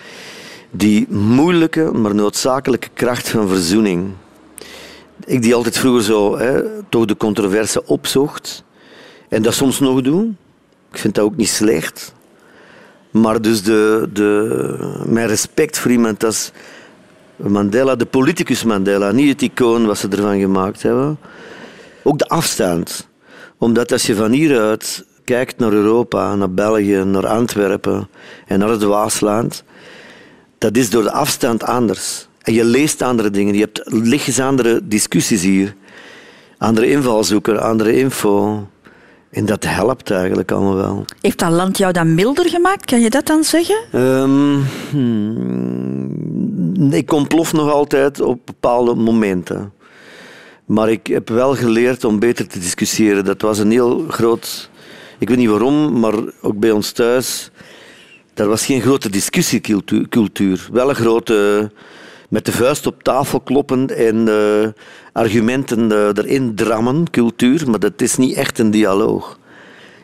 die moeilijke, maar noodzakelijke kracht van verzoening. Ik die altijd vroeger zo hè, toch de controverse opzocht en dat soms nog doe. Ik vind dat ook niet slecht. Maar dus de, de, mijn respect voor iemand als Mandela, de politicus Mandela, niet het icoon wat ze ervan gemaakt hebben. Ook de afstand. Omdat als je van hieruit kijkt naar Europa, naar België, naar Antwerpen en naar het Waasland, dat is door de afstand anders. En je leest andere dingen, je hebt lichtjes andere discussies hier. Andere invalshoeken, andere info. En dat helpt eigenlijk allemaal wel. Heeft dat land jou dan milder gemaakt? Kan je dat dan zeggen? Um, hmm, ik ontplof nog altijd op bepaalde momenten. Maar ik heb wel geleerd om beter te discussiëren. Dat was een heel groot... Ik weet niet waarom, maar ook bij ons thuis... Er was geen grote discussiecultuur. Wel een grote met de vuist op tafel kloppen en uh, argumenten uh, erin drammen, cultuur, maar dat is niet echt een dialoog.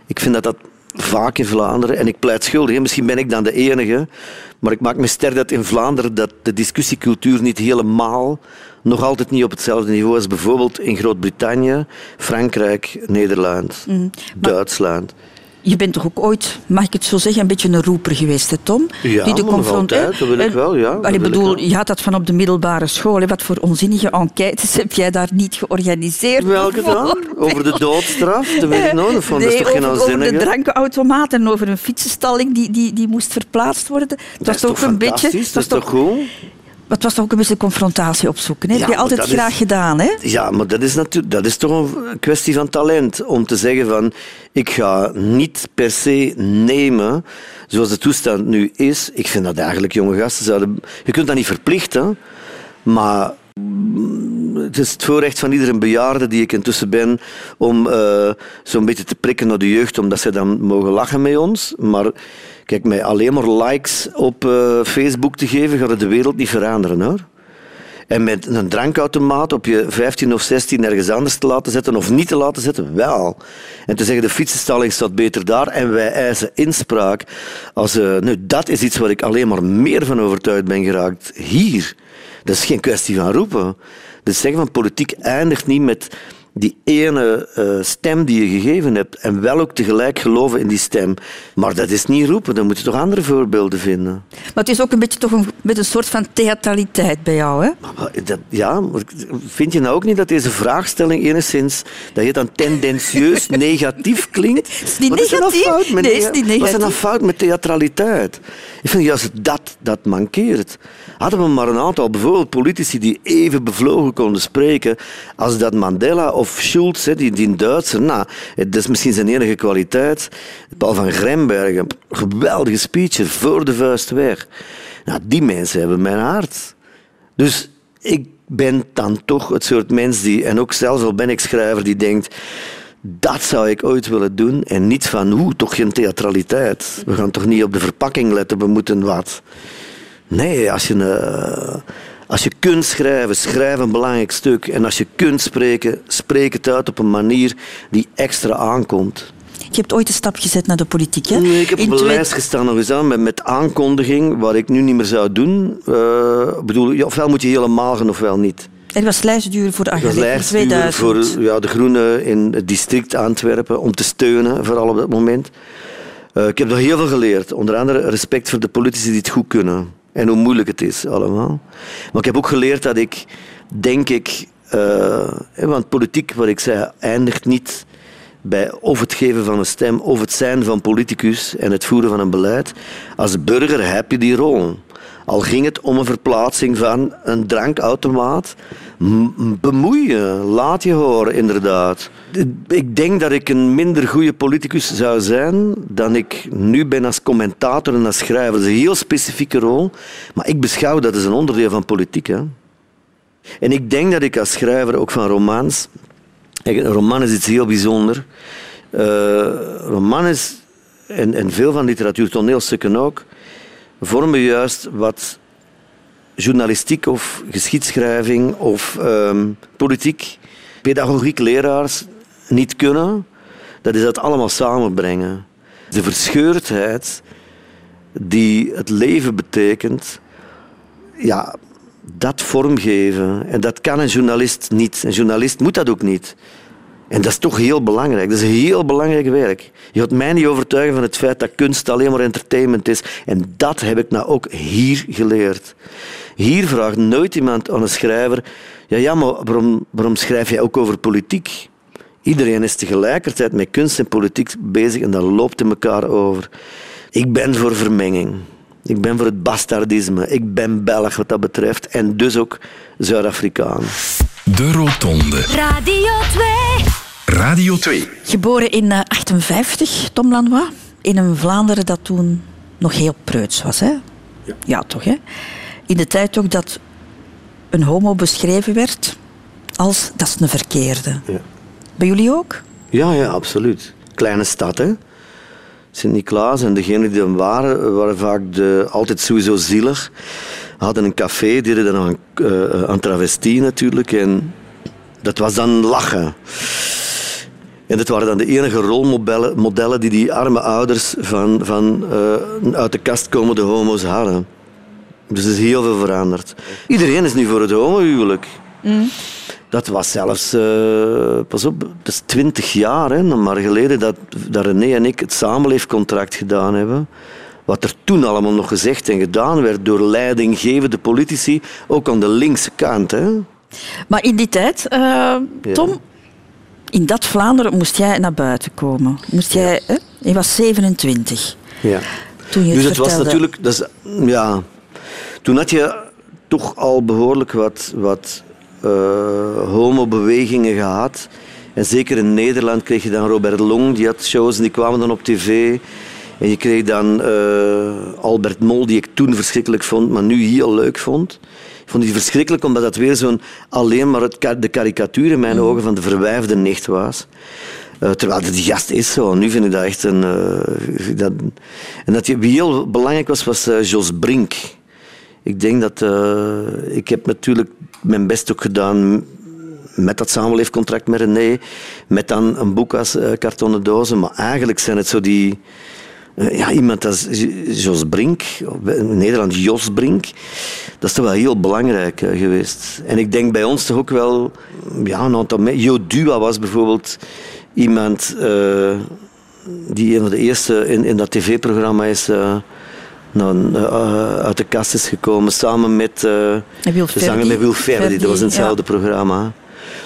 Ik vind dat dat vaak in Vlaanderen, en ik pleit schuldig, misschien ben ik dan de enige, maar ik maak me sterk dat in Vlaanderen dat de discussiecultuur niet helemaal, nog altijd niet op hetzelfde niveau is. Bijvoorbeeld in Groot-Brittannië, Frankrijk, Nederland, mm. Duitsland. Je bent toch ook ooit, mag ik het zo zeggen, een beetje een roeper geweest, hè, Tom? Ja, die de altijd, dat wil ik wel, ja. ik bedoel, je had dat van op de middelbare school. Hè. Wat voor onzinnige enquêtes heb jij daar niet georganiseerd? Welke dan? Over de doodstraf? Dat weet ik nog. Van, nee, dat is toch over, geen over de drankautomaat en over een fietsenstalling die, die, die moest verplaatst worden. Dat, dat was toch een beetje... Dat is toch goed? Het was toch ook een beetje confrontatie opzoeken. Hè? Dat heb je altijd graag gedaan. Hè? Ja, maar dat is, natuurlijk, dat is toch een kwestie van talent. Om te zeggen van, ik ga niet per se nemen zoals de toestand nu is. Ik vind dat eigenlijk jonge gasten zouden... Je kunt dat niet verplichten, maar het is het voorrecht van iedere bejaarde die ik intussen ben om uh, zo'n beetje te prikken naar de jeugd, omdat ze dan mogen lachen met ons. Maar kijk, mij alleen maar likes op uh, Facebook te geven, gaat het de wereld niet veranderen hoor. En met een drankautomaat op je 15 of 16 ergens anders te laten zetten of niet te laten zetten, wel. En te zeggen, de fietsenstalling staat beter daar en wij eisen inspraak. Als, uh, nu, dat is iets waar ik alleen maar meer van overtuigd ben geraakt. Hier. Dat is geen kwestie van roepen. De zeggen van politiek eindigt niet met die ene uh, stem die je gegeven hebt en wel ook tegelijk geloven in die stem. Maar dat is niet roepen, dan moet je toch andere voorbeelden vinden. Maar het is ook een beetje toch een, met een soort van theatraliteit bij jou, hè? dat, ja, vind je nou ook niet dat deze vraagstelling enigszins, dat je dan tendentieus negatief klinkt? Is niet negatief? Is er fout met, nee, is niet negatief. Wat is er nou fout met theatraliteit? Ik vind juist dat dat mankeert. Hadden we maar een aantal bijvoorbeeld politici die even bevlogen konden spreken als dat Mandela of Schulz, die, die Duitser, nou, dat is misschien zijn enige kwaliteit. Paul van Grembergen, geweldige speecher, voor de vuist weg. Nou, die mensen hebben mijn hart. Dus ik ben dan toch het soort mens die, en ook zelfs al ben ik schrijver, die denkt, dat zou ik ooit willen doen. En niet van, hoe, toch geen theatraliteit. We gaan toch niet op de verpakking letten, we moeten wat. Nee, als je, uh, als je kunt schrijven, schrijf een belangrijk stuk. En als je kunt spreken, spreek het uit op een manier die extra aankomt. Je hebt ooit een stap gezet naar de politiek, hè? Nee, ik heb op een lijst gestaan nog eens aan met, met aankondiging, wat ik nu niet meer zou doen. Uh, bedoel, ofwel moet je helemaal gaan, ofwel niet. Er was lijstduur voor Agile 2000. voor ja, de Groenen in het district Antwerpen, om te steunen, vooral op dat moment. Uh, ik heb nog heel veel geleerd. Onder andere respect voor de politici die het goed kunnen. En hoe moeilijk het is allemaal. Maar ik heb ook geleerd dat ik, denk ik, uh, want politiek, wat ik zei, eindigt niet bij of het geven van een stem of het zijn van politicus en het voeren van een beleid. Als burger heb je die rol. Al ging het om een verplaatsing van een drankautomaat. Bemoei je, laat je horen, inderdaad. Ik denk dat ik een minder goede politicus zou zijn dan ik nu ben als commentator en als schrijver. Dat is een heel specifieke rol, maar ik beschouw dat als een onderdeel van politiek. Hè. En ik denk dat ik als schrijver ook van romans. Een roman is iets heel bijzonders. Uh, roman is, en, en veel van literatuur, toneelstukken ook, vormen juist wat journalistiek of geschiedschrijving of um, politiek, pedagogiek leraars niet kunnen. Dat is dat allemaal samenbrengen. De verscheurdheid die het leven betekent, ja, dat vormgeven. En dat kan een journalist niet. Een journalist moet dat ook niet. En dat is toch heel belangrijk. Dat is een heel belangrijk werk. Je gaat mij niet overtuigen van het feit dat kunst alleen maar entertainment is. En dat heb ik nou ook hier geleerd. Hier vraagt nooit iemand aan een schrijver: ja, ja maar waarom, waarom schrijf jij ook over politiek? Iedereen is tegelijkertijd met kunst en politiek bezig en dat loopt in elkaar over. Ik ben voor vermenging. Ik ben voor het bastardisme. Ik ben Belg wat dat betreft en dus ook Zuid-Afrikaan. De Rotonde. Radio 2. Radio 2. Geboren in 1958, eh, Tom Lanois. In een Vlaanderen dat toen nog heel preuts was. Hè? Ja. ja, toch hè? In de tijd ook dat een homo beschreven werd als dat is een verkeerde. Ja. Bij jullie ook? Ja, ja, absoluut. Kleine stad, hè? Sint-Niklaas en degenen die er waren, waren vaak de, altijd sowieso zielig. Hadden een café, deden dan aan, uh, aan travestie natuurlijk. En dat was dan lachen. En dat waren dan de enige rolmodellen modellen die die arme ouders van, van eh, uit de kast komende homo's hadden. Dus er is heel veel veranderd. Iedereen is nu voor het homohuwelijk. Dat was zelfs, eh, pas op, dat is twintig jaar, hè, maar geleden, dat, dat René en ik het samenleefcontract gedaan hebben. Wat er toen allemaal nog gezegd en gedaan werd door leidinggevende politici, ook aan de linkse kant. Hè. Maar in die tijd, eh, Tom, in dat Vlaanderen moest jij naar buiten komen. Moest jij, hè? Je was 27 Ja. toen je Dus het het was natuurlijk, dat is, ja, toen had je toch al behoorlijk wat, wat eh, homobewegingen gehad. En zeker in Nederland kreeg je dan Robert Long, die had shows en die kwamen dan op tv. En je kreeg dan eh, Albert Mol, die ik toen verschrikkelijk vond, maar nu heel leuk vond. Ik vond die verschrikkelijk omdat dat weer zo'n alleen maar het, de karikatuur in mijn ogen van de verwijfde nicht was. Eh, terwijl dat die gast is zo. Nu vind ik dat echt een. eh, dat, en dat je, wie heel belangrijk was, was eh, Jos Brink. Ik denk dat. ik heb natuurlijk mijn best ook gedaan met dat samenleefcontract met René. Met dan een boek als Kartonnen Dozen. Maar eigenlijk zijn het zo die. Eh, ja, iemand als Jos Brink, in Nederland Jos Brink, dat is toch wel heel belangrijk eh, geweest. En ik denk bij ons toch ook wel, ja, een aantal me- Jo Dua was bijvoorbeeld iemand eh, die een van de eerste in, in dat tv-programma is nou, uit de kast is gekomen, samen met Wil de zanger met Wil Ferdi. Dat was in hetzelfde programma.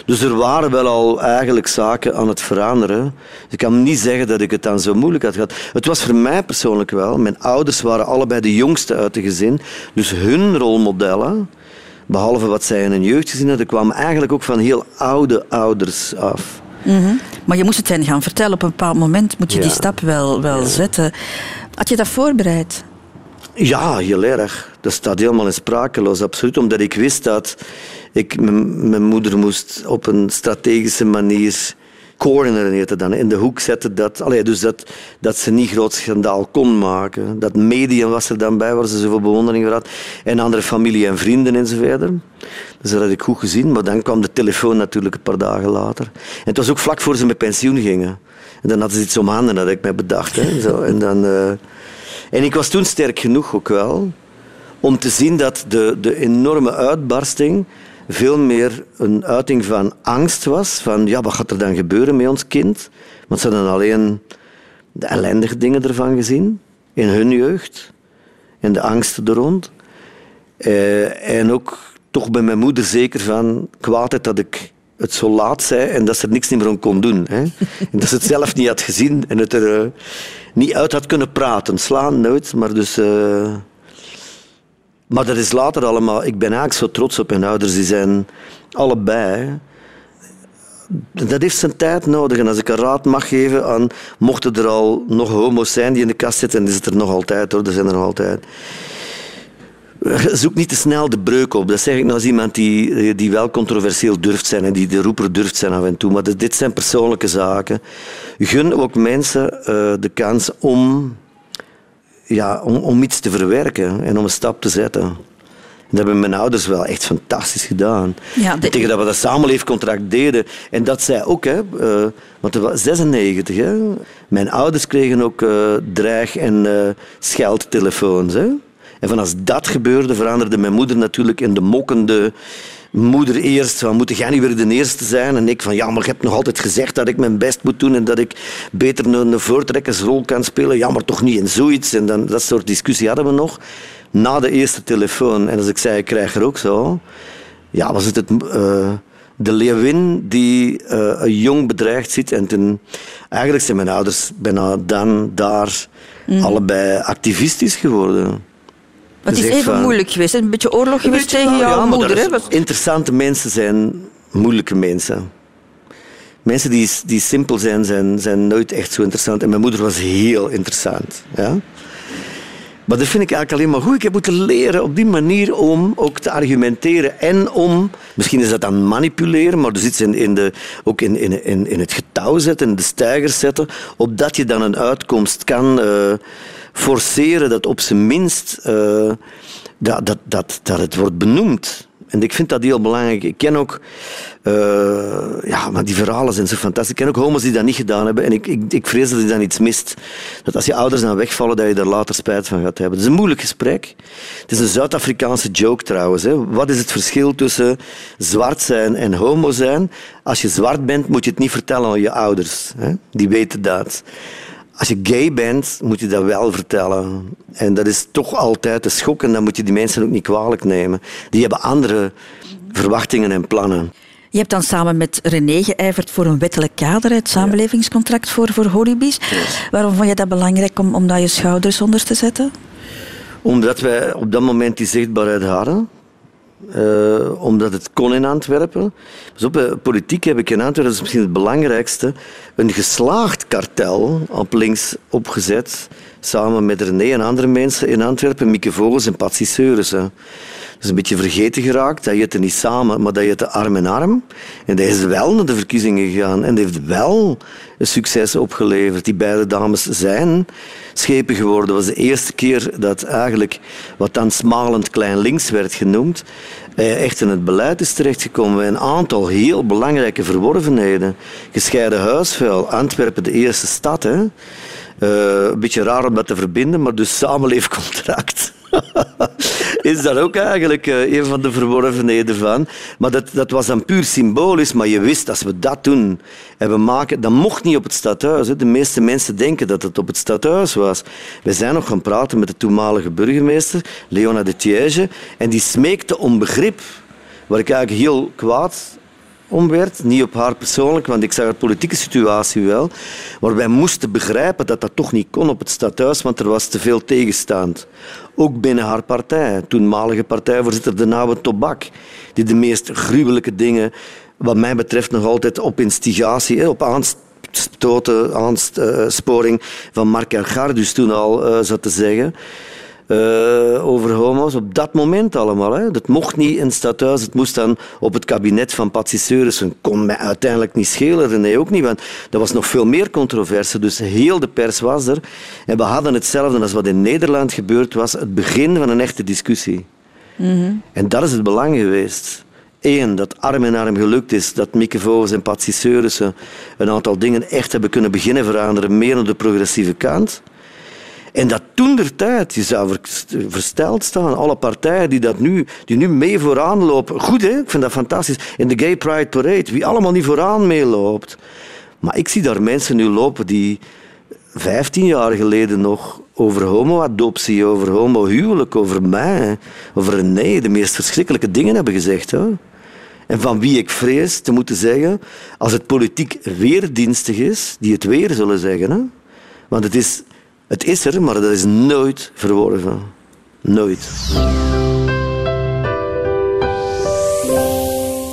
Dus er waren wel al eigenlijk zaken aan het veranderen. Ik kan niet zeggen dat ik het dan zo moeilijk had gehad. Het was voor mij persoonlijk wel. Mijn ouders waren allebei de jongste uit de gezin. Dus hun rolmodellen, behalve wat zij in hun jeugd gezien hadden, kwamen eigenlijk ook van heel oude ouders af. Mhm. Maar je moest het hen gaan vertellen. Op een bepaald moment moet je die stap wel, wel zetten. Had je dat voorbereid? Ja, heel erg. Dat staat helemaal in sprakeloos, absoluut. Omdat ik wist dat ik mijn moeder moest op een strategische manier het dan, in de hoek zetten. Dat, allee, dus dat, dat ze niet groot schandaal kon maken. Dat medium was er dan bij, waar ze zoveel bewondering voor had. En andere familie en vrienden enzovoort. Dus dat had ik goed gezien. Maar dan kwam de telefoon natuurlijk een paar dagen later. En het was ook vlak voor ze met pensioen gingen. En dan hadden ze iets om handen, had ik mij bedacht. Hè, zo. En dan... eh, en ik was toen sterk genoeg ook wel om te zien dat de, de enorme uitbarsting veel meer een uiting van angst was. Van ja, wat gaat er dan gebeuren met ons kind? Want ze hadden alleen de ellendige dingen ervan gezien in hun jeugd en de angsten er rond. Eh, en ook toch bij mijn moeder zeker van kwaadheid dat ik het zo laat zei en dat ze er niks meer aan kon doen. Hè? En dat ze het zelf niet had gezien en het er eh, niet uit had kunnen praten. Slaan nooit, maar dus... eh, maar dat is later allemaal... Ik ben eigenlijk zo trots op mijn ouders. Die zijn allebei... Dat heeft zijn tijd nodig. En als ik een raad mag geven aan... Mochten er al nog homo's zijn die in de kast zitten... En is het er nog altijd, hoor. Er zijn er nog altijd. Zoek niet te snel de breuk op. Dat zeg ik nou als iemand die, die wel controversieel durft zijn en die de roeper durft zijn af en toe. Maar dit- zijn persoonlijke zaken. Gun ook mensen eh, de kans om, ja, om, om iets te verwerken en om een stap te zetten. Dat hebben mijn ouders wel echt fantastisch gedaan. Ja, de- En Tegen dat we dat samenleefcontract deden. En dat zij ook, hè, eh, want het was 96. Hè. Mijn ouders kregen ook eh, dreig- en eh scheldtelefoons. Hè. En van als dat gebeurde, veranderde mijn moeder natuurlijk in de mokkende moeder eerst. Van, moet jij niet weer de eerste zijn? En ik van, ja, maar je hebt nog altijd gezegd dat ik mijn best moet doen en dat ik beter een, voortrekkersrol kan spelen. Ja, maar toch niet in zoiets. En dan, dat soort discussie hadden we nog. Na de eerste telefoon. En als ik zei, ik krijg er ook zo. Ja, was het het... eh, de leeuwin die eh, een jong bedreigd ziet. En toen, eigenlijk zijn mijn ouders bijna dan daar allebei activistisch geworden. Het is Dus even van- moeilijk geweest. Een beetje oorlog geweest tegen jouw ja, moeder. Hè? Interessante mensen zijn moeilijke mensen. Mensen die, die simpel zijn, zijn, zijn nooit echt zo interessant. En mijn moeder was heel interessant. Ja? Maar dat vind ik eigenlijk alleen maar goed. Ik heb moeten leren op die manier om ook te argumenteren. En om, misschien is dat dan manipuleren, maar dus iets in, in de, ook in, in, in, in het getouw zetten, in de stijgers zetten, opdat je dan een uitkomst kan eh, forceren dat op zijn minst eh, dat, dat, dat, dat het wordt benoemd. En ik vind dat heel belangrijk. Ik ken ook, eh, ja, maar die verhalen zijn zo fantastisch. Ik ken ook homo's die dat niet gedaan hebben. En ik, ik, ik vrees dat je dan iets mist. Dat als je ouders dan wegvallen, dat je daar later spijt van gaat hebben. Het is een moeilijk gesprek. Het is een Zuid-Afrikaanse joke trouwens. Hè. Wat is het verschil tussen zwart zijn en homo zijn? Als je zwart bent, moet je het niet vertellen aan je ouders. Hè. Die weten dat. Als je gay bent, moet je dat wel vertellen. En dat is toch altijd een schok en dan moet je die mensen ook niet kwalijk nemen. Die hebben andere verwachtingen en plannen. Je hebt dan samen met René geijverd voor een wettelijk kader, het samenlevingscontract voor, voor holibies. Waarom vond je dat belangrijk om, om daar je schouders onder te zetten? Omdat wij op dat moment die zichtbaarheid hadden. Eh, omdat het kon in Antwerpen. Dus op eh, politiek heb ik in Antwerpen, dat is misschien het belangrijkste, een geslaagd kartel op links opgezet, samen met René en andere mensen in Antwerpen, Mieke Vogels en Patsy Seurissen. Is een beetje vergeten geraakt, dat je het niet samen, maar dat je het arm in arm. En dat is wel naar de verkiezingen gegaan en heeft wel een succes opgeleverd. Die beide dames zijn schepen geworden. Dat was de eerste keer dat eigenlijk wat dan smalend klein links werd genoemd, eh, echt in het beleid is terechtgekomen. Een aantal heel belangrijke verworvenheden. Gescheiden huisvuil, Antwerpen de eerste stad. Hè. Uh, een beetje raar om dat te verbinden, maar dus samenleefcontract. is dat ook eigenlijk uh, een van de verworvenheden van. Maar dat, dat was dan puur symbolisch, maar je wist als we dat doen en we maken, dat mocht niet op het stadhuis. De meeste mensen denken dat het op het stadhuis was. We zijn nog gaan praten met de toenmalige burgemeester, Leona de Thiège, en die smeekte om begrip. Waar ik eigenlijk heel kwaad om werd. Niet op haar persoonlijk, want ik zag de politieke situatie wel. Maar wij moesten begrijpen dat dat toch niet kon op het stadhuis, want er was te veel tegenstand. Ook binnen haar partij, toenmalige partijvoorzitter De Nauwe Tobak, die de meest gruwelijke dingen, wat mij betreft, nog altijd op instigatie, op aanstoten, aansporing van Mark Gardus toen al uh, zat te zeggen. Uh, over homo's op dat moment allemaal. Hè. Dat mocht niet in het stadhuis, het moest dan op het kabinet van Patsy Seurissen. kon mij uiteindelijk niet schelen, René ook niet, want er was nog veel meer controverse. Dus heel de pers was er. En we hadden hetzelfde als wat in Nederland gebeurd was, het begin van een echte discussie. Mm En dat is het belang geweest. Eén, dat arm in arm gelukt is, dat Mieke Vogels en Patsy Seurissen een aantal dingen echt hebben kunnen beginnen veranderen, meer aan de progressieve kant. En dat toen der tijd, je zou versteld staan, alle partijen die, dat nu, die nu mee vooraan lopen. Goed, hè? ik vind dat fantastisch. In de Gay Pride Parade, wie allemaal niet vooraan meeloopt. Maar ik zie daar mensen nu lopen die 15 jaar geleden nog over homoadoptie, over homohuwelijk, over mij, over nee, de meest verschrikkelijke dingen hebben gezegd. Hè? En van wie ik vrees te moeten zeggen, als het politiek weerdienstig is, die het weer zullen zeggen. Hè? Want het is het is er, maar dat is nooit verworven. Nooit.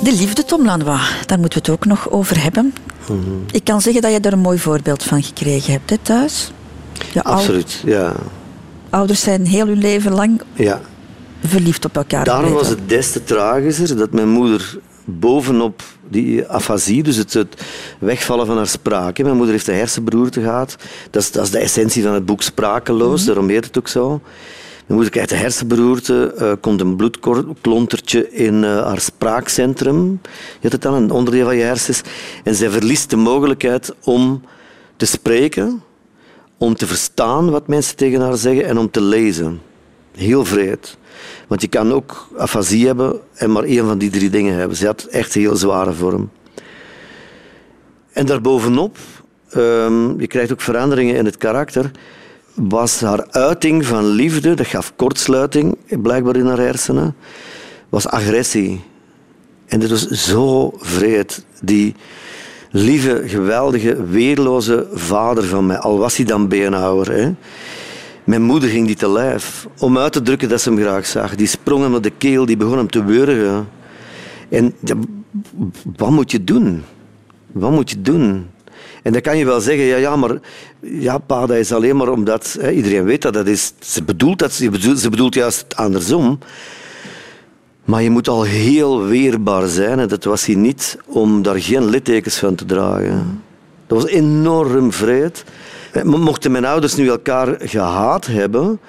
De liefde, Tom Lanois, daar moeten we het ook nog over hebben. Mhm. Ik kan zeggen dat je er een mooi voorbeeld van gekregen hebt hè, thuis. Absoluut, ja. Ouders zijn heel hun leven lang ja. verliefd op elkaar. Daarom was het des te tragischer dat mijn moeder bovenop die afasie, dus het, het, wegvallen van haar spraak. Mijn moeder heeft een hersenberoerte gehad. Dat is, dat is de essentie van het boek Sprakeloos, mm daarom heet het ook zo. Mijn moeder krijgt een hersenberoerte, uh, komt een bloedklontertje in uh, haar spraakcentrum. Je hebt het dan, een onderdeel van je hersens. En zij verliest de mogelijkheid om te spreken, om te verstaan wat mensen tegen haar zeggen en om te lezen. Heel vreed. Want je kan ook afasie hebben en maar één van die drie dingen hebben. Ze had echt een heel zware vorm. En daarbovenop, um, je krijgt ook veranderingen in het karakter, was haar uiting van liefde, dat gaf kortsluiting blijkbaar in haar hersenen, was agressie. En dit was zo vreed. Die lieve, geweldige, weerloze vader van mij, al was hij dan beenhouwer. Hè. Mijn moeder ging die te lijf om uit te drukken dat ze hem graag zag. Die sprong hem naar de keel, die begon hem te wurgen. En wat moet je doen? Wat moet je doen? En dan kan je wel zeggen, ja, ja maar ja, pa, dat is alleen maar omdat... Hè, iedereen weet dat, dat is, ze, bedoelt dat, ze, bedoelt, ze bedoelt juist andersom. Maar je moet al heel weerbaar zijn, en dat was hij niet, om daar geen littekens van te dragen. Dat was enorm vreed. Eh, mochten mijn ouders nu elkaar gehaat hebben,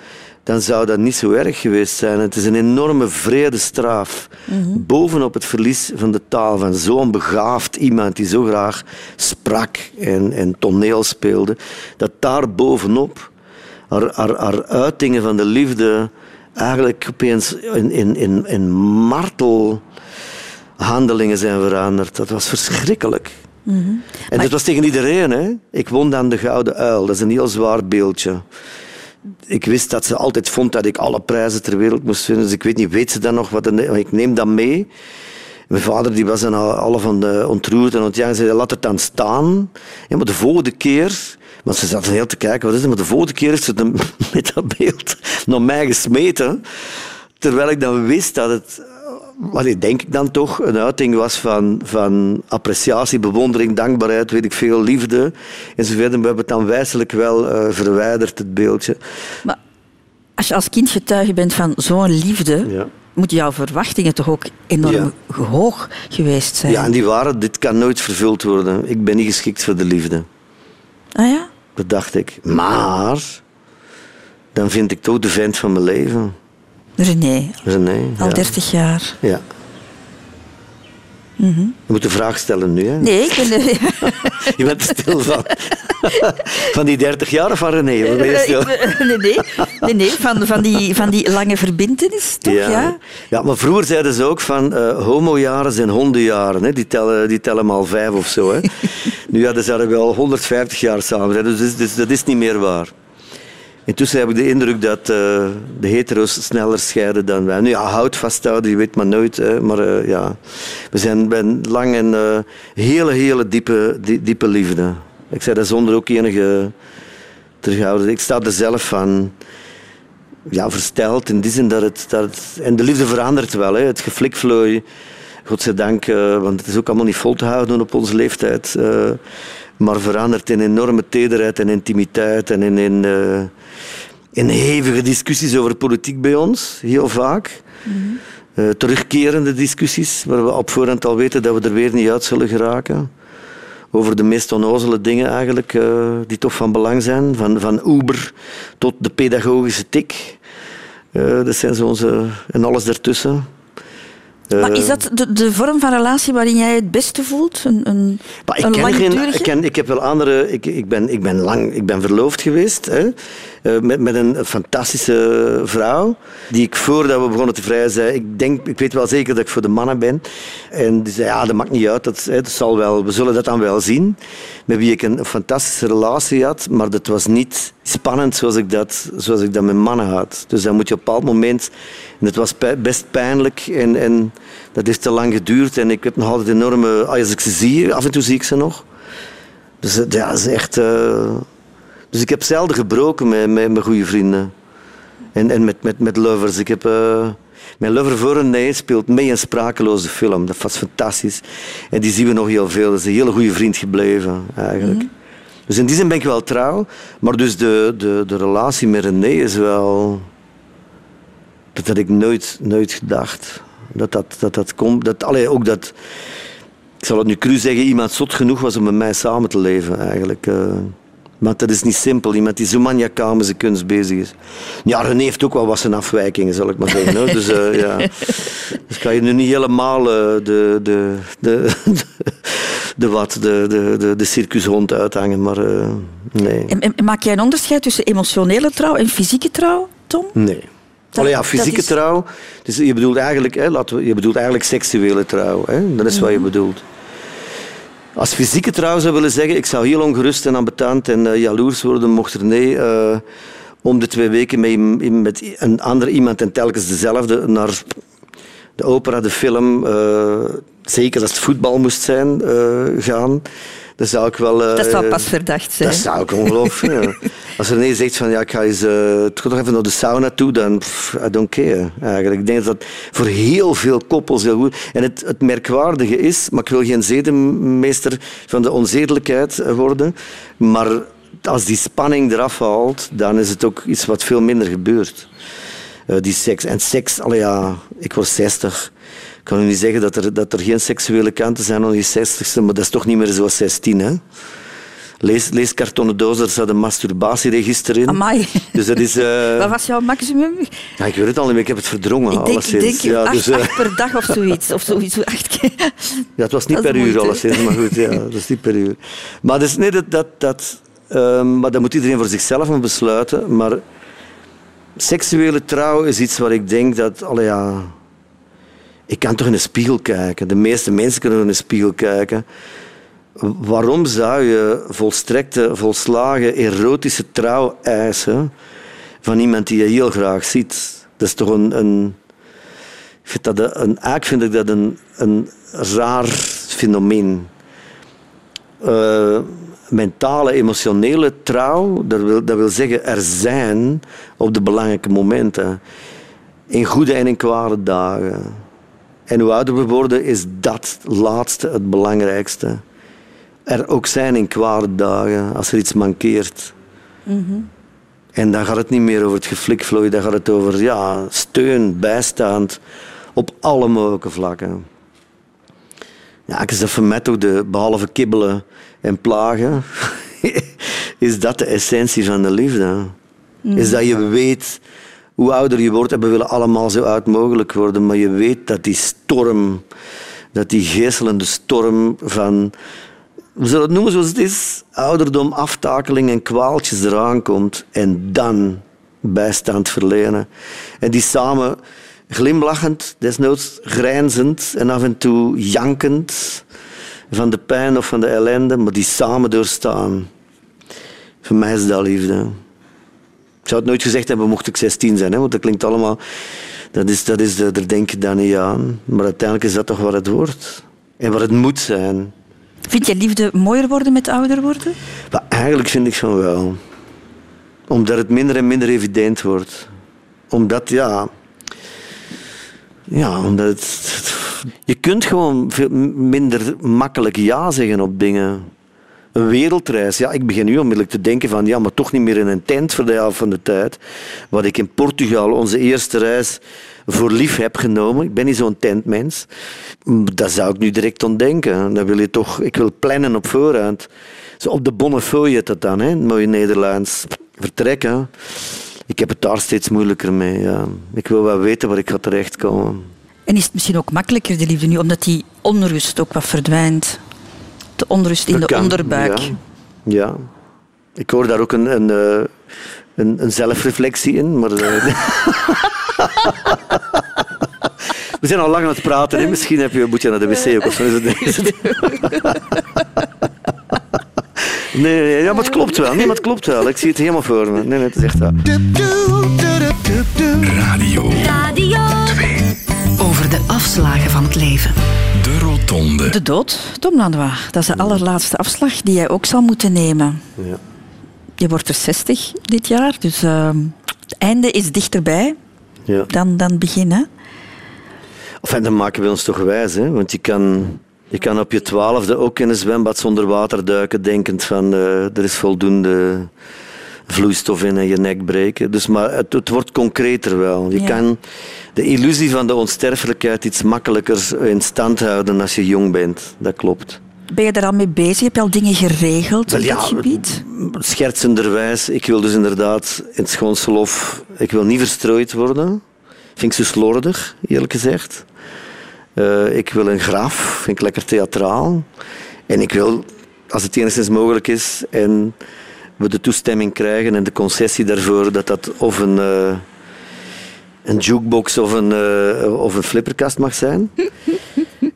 dan zou dat niet zo erg geweest zijn. Het is een enorme vredestraf. Bovenop het verlies van de taal van zo'n begaafd iemand die zo graag sprak en, en toneel speelde, dat daar bovenop haar, haar, haar uitingen van de liefde eigenlijk opeens in, in, in, in martelhandelingen zijn veranderd. Dat was verschrikkelijk. En dat was tegen iedereen. Hè? Ik won dan de Gouden Uil. Dat is een heel zwaar beeldje. Ik wist dat ze altijd vond dat ik alle prijzen ter wereld moest winnen. Dus ik weet niet, weet ze dan nog wat? Ik neem dat mee. Mijn vader die was dan al alle van de ontroerd en ontjaagd. Zei, laat het dan staan. Ja, maar de volgende keer... Want ze zaten heel te kijken, wat is het? Maar de volgende keer is ze met dat beeld naar mij gesmeten. Terwijl ik dan wist dat het, wat ik denk ik dan toch, een uiting was van, van appreciatie, bewondering, dankbaarheid, weet ik veel, liefde. Enzovoort. En we hebben het dan wijselijk wel eh, verwijderd, het beeldje. Maar als je als kind getuige bent van zo'n liefde, Ja. moeten jouw verwachtingen toch ook enorm hoog geweest zijn? Ja, en die waren, dit kan nooit vervuld worden. Ik ben niet geschikt voor de liefde. Ah ja? Dat dacht ik. Maar, dan vind ik toch de vent van mijn leven. René, René. al ja. 30 jaar. Ja. Je moet de vraag stellen nu, hè? Nee, ik ben... Je bent er stil van. Van die 30 jaar of van René? Waar ben je stil? nee, nee, nee, nee van, van, die, van die lange verbintenis, toch? Ja. ja, maar vroeger zeiden ze ook van eh homojaren zijn hondenjaren. Hè. Die, tellen, die tellen maar al vijf of zo. Hè. nu hadden ze er wel 150 jaar samen. Hè. Dus, dus, dus dat is niet meer waar. Intussen heb ik de indruk dat eh, de hetero's sneller scheiden dan wij. Nu ja, vasthouden, je weet maar nooit. Hè. Maar eh, ja, we zijn bij een lang en eh, hele, hele diepe, die- diepe liefde. Ik zei dat zonder ook enige terughouden. Ik sta er zelf van ja, versteld in die zin dat het, dat. En de liefde verandert wel, hè. het geflikvlooi. Godzijdank, want het is ook allemaal niet vol te houden op onze leeftijd. maar verandert in enorme tederheid en intimiteit en in, in, in hevige discussies over politiek bij ons, heel vaak. Eh, terugkerende discussies, waar we op voorhand al weten dat we er weer niet uit zullen geraken. Over de meest onnozele dingen eigenlijk, eh, die toch van belang zijn. Van, van Uber tot de pedagogische tik. Eh, dat zijn zo onze... En alles daartussen. Maar Eh, is dat de, de vorm van relatie waarin jij het beste voelt? Een, een, maar ik, een ken geen, ik, ken, ik heb wel andere. Ik, ik, ben, ik ben lang ik ben verloofd geweest hè, eh, met, met een fantastische vrouw. Die ik voordat we begonnen te vrijen zei: ik, denk, ik weet wel zeker dat ik voor de mannen ben. En die zei: Ja, dat maakt niet uit. Dat, hè, dat zal wel, we zullen dat dan wel zien. Met wie ik een fantastische relatie had. Maar dat was niet spannend zoals ik dat, zoals ik dat met mannen had. Dus dan moet je op een bepaald moment. En het was best pijnlijk. En, en dat heeft te lang geduurd. En ik heb nog altijd enorme. Als ik ze zie, af en toe zie ik ze nog. Dus eh, ja, dat is echt. eh, Dus ik heb zelden gebroken met, met, met goede vrienden. En, en met, met, met lovers. Ik heb. eh, Mijn lover voor een nee speelt mee in Sprakeloze film. Dat was fantastisch. En die zien we nog heel veel. Dat is een hele goede vriend gebleven, eigenlijk. Dus in die zin ben ik wel trouw. Maar dus de, de, de relatie met René is wel... Dat had ik nooit, nooit gedacht. Dat dat, dat, dat komt. Dat, allee, ook dat... Ik zal het nu cru zeggen, iemand zot genoeg was om met mij samen te leven, eigenlijk. eh. maar dat is niet simpel. Iemand die zo maniacaal met zijn kunst bezig is. Ja, René heeft ook wel wat zijn afwijkingen, zal ik maar zeggen. Dus eh, ja. Dus kan je nu niet helemaal eh, de, de, de, de, wat, de, de, de, de circushond uithangen, maar nee. En, en maak jij een onderscheid tussen emotionele trouw en fysieke trouw, Tom? Nee. Allee, ja, fysieke is- trouw. Dus je bedoelt eigenlijk, hè, laten we, je bedoelt eigenlijk seksuele trouw. Hè? Dat is wat je bedoelt. Als fysieke trouw zou willen zeggen, ik zou heel ongerust en ambetant en eh, jaloers worden mocht er nee eh, om de twee weken met, met een ander iemand en telkens dezelfde naar de opera, de film, eh, zeker als het voetbal moest zijn, gaan. Dan zou ik wel... eh, Dat zou pas verdacht zijn. dat zou ik ongelooflijk vinden. Als René zegt van ja, ik ga eens eh, toch nog even naar de sauna toe, dan pff, I don't care. Eigenlijk. Ik denk dat dat voor heel veel koppels heel goed En het, het merkwaardige is, maar ik wil geen zedenmeester van de onzedelijkheid eh, worden, maar als die spanning eraf haalt, dan is het ook iets wat veel minder gebeurt. Eh, die seks. En seks, allee, ja, ik word 60. Ik kan u niet zeggen dat er, dat er geen seksuele kanten zijn aan je 60ste, maar dat is toch niet meer zoals 16, hè? Lees, lees kartonnen doos, daar staat een masturbatieregister in. Amai. Dus dat is... eh, Wat was jouw maximum? ja, ik weet het al niet meer, ik heb het verdrongen Ik denk, alleszins. denk ja, acht, dus, eh, acht per dag of zoiets. Of zoiets. Acht keer. ja, het was niet per uur alleszins, maar goed, ja, dat is niet per uur. Maar, dus, nee, dat, dat, dat, ehm, maar dat moet iedereen voor zichzelf besluiten. Maar seksuele trouw is iets waar ik denk dat... Allee, ja, ik kan toch in een spiegel kijken. De meeste mensen kunnen in een spiegel kijken. Waarom zou je volstrekte, volslagen, erotische trouw eisen van iemand die je heel graag ziet? Dat is toch een... een vind dat een, eigenlijk vind ik dat een, een raar fenomeen. Eh, mentale, emotionele trouw, dat wil, dat wil zeggen er zijn op de belangrijke momenten. In goede en in kwade dagen. En hoe ouder we worden, is dat laatste het belangrijkste. Er ook zijn in kwade dagen, als er iets mankeert. En dan gaat het niet meer over het geflikvlooi, dan gaat het over ja, steun, bijstand, op alle mogelijke vlakken. Ja, ik is dat voor mij toch de, behalve kibbelen en plagen, is dat de essentie van de liefde. Is dat je weet, hoe ouder je wordt, en we willen allemaal zo oud mogelijk worden, maar je weet dat die storm, dat die geestelende storm van, we zullen het noemen zoals het is, ouderdom, aftakeling en kwaaltjes eraan komt en dan bijstand verlenen. En die samen glimlachend, desnoods grijnzend en af en toe jankend van de pijn of van de ellende, maar die samen doorstaan. Voor mij is dat liefde. Ik zou het nooit gezegd hebben, mocht ik 16 zijn, hè, want dat klinkt allemaal... Dat is, dat is, daar denk je dan niet aan. Maar uiteindelijk is dat toch wat het wordt. En wat het moet zijn. Vind je liefde mooier worden met ouder worden? Maar eigenlijk vind ik van wel. Omdat het minder en minder evident wordt. Omdat, ja... Ja, omdat het... Je kunt gewoon veel minder makkelijk ja zeggen op dingen. Een wereldreis. Ja, ik begin nu onmiddellijk te denken van... Ja, maar toch niet meer in een tent voor de helft van de tijd. Wat ik in Portugal, onze eerste reis, voor lief heb genomen. Ik ben niet zo'n tentmens. Dat zou ik nu direct ontdenken. Dan wil je toch... Ik wil plannen op voorhand. Zo op de Bonnefoy heet dat dan, hè? het mooie Nederlands. Vertrekken. Ik heb het daar steeds moeilijker mee. Ja. Ik wil wel weten waar ik ga terechtkomen. En is het misschien ook makkelijker, de liefde nu, omdat die onrust ook wat verdwijnt? De onrust in Dat de kan, onderbuik. Ja. ja. Ik hoor daar ook een, een, eh, een, een zelfreflectie in. Maar, eh, We zijn al lang aan het praten. Hè? Misschien heb je, moet je naar de wc ook. Of zo Nee, nee, ja, maar het klopt wel. Nee, maar het klopt wel. Ik zie het helemaal voor me. Nee, nee, het is echt waar. Radio Radio 2. Over de afslagen van het leven. De Rotonde. De dood, Tom Lanois, dat is de allerlaatste afslag die jij ook zal moeten nemen. Ja. Je wordt er 60 dit jaar, dus ehm, het einde is dichterbij Ja. dan, dan het begin. Hè? Enfin, dan maken we ons toch wijs, hè? want je kan, je kan op je twaalfde ook in een zwembad zonder water duiken, denkend van eh, er is voldoende vloeistof in en je nek breken. Dus, maar het, het wordt concreter wel. Je Ja. kan de illusie van de onsterfelijkheid iets makkelijker in stand houden als je jong bent. Dat klopt. Ben je daar al mee bezig? Heb je al dingen geregeld Wel ja, dat gebied? Schertsenderwijs, ik wil dus inderdaad in het schoonselhof, ik wil niet verstrooid worden. Vind ik zo slordig, eerlijk gezegd. Eh, ik wil een graf, vind ik lekker theatraal. En ik wil, als het enigszins mogelijk is en we de toestemming krijgen en de concessie daarvoor, dat dat of een, eh, een jukebox of een, eh, of een flipperkast mag zijn.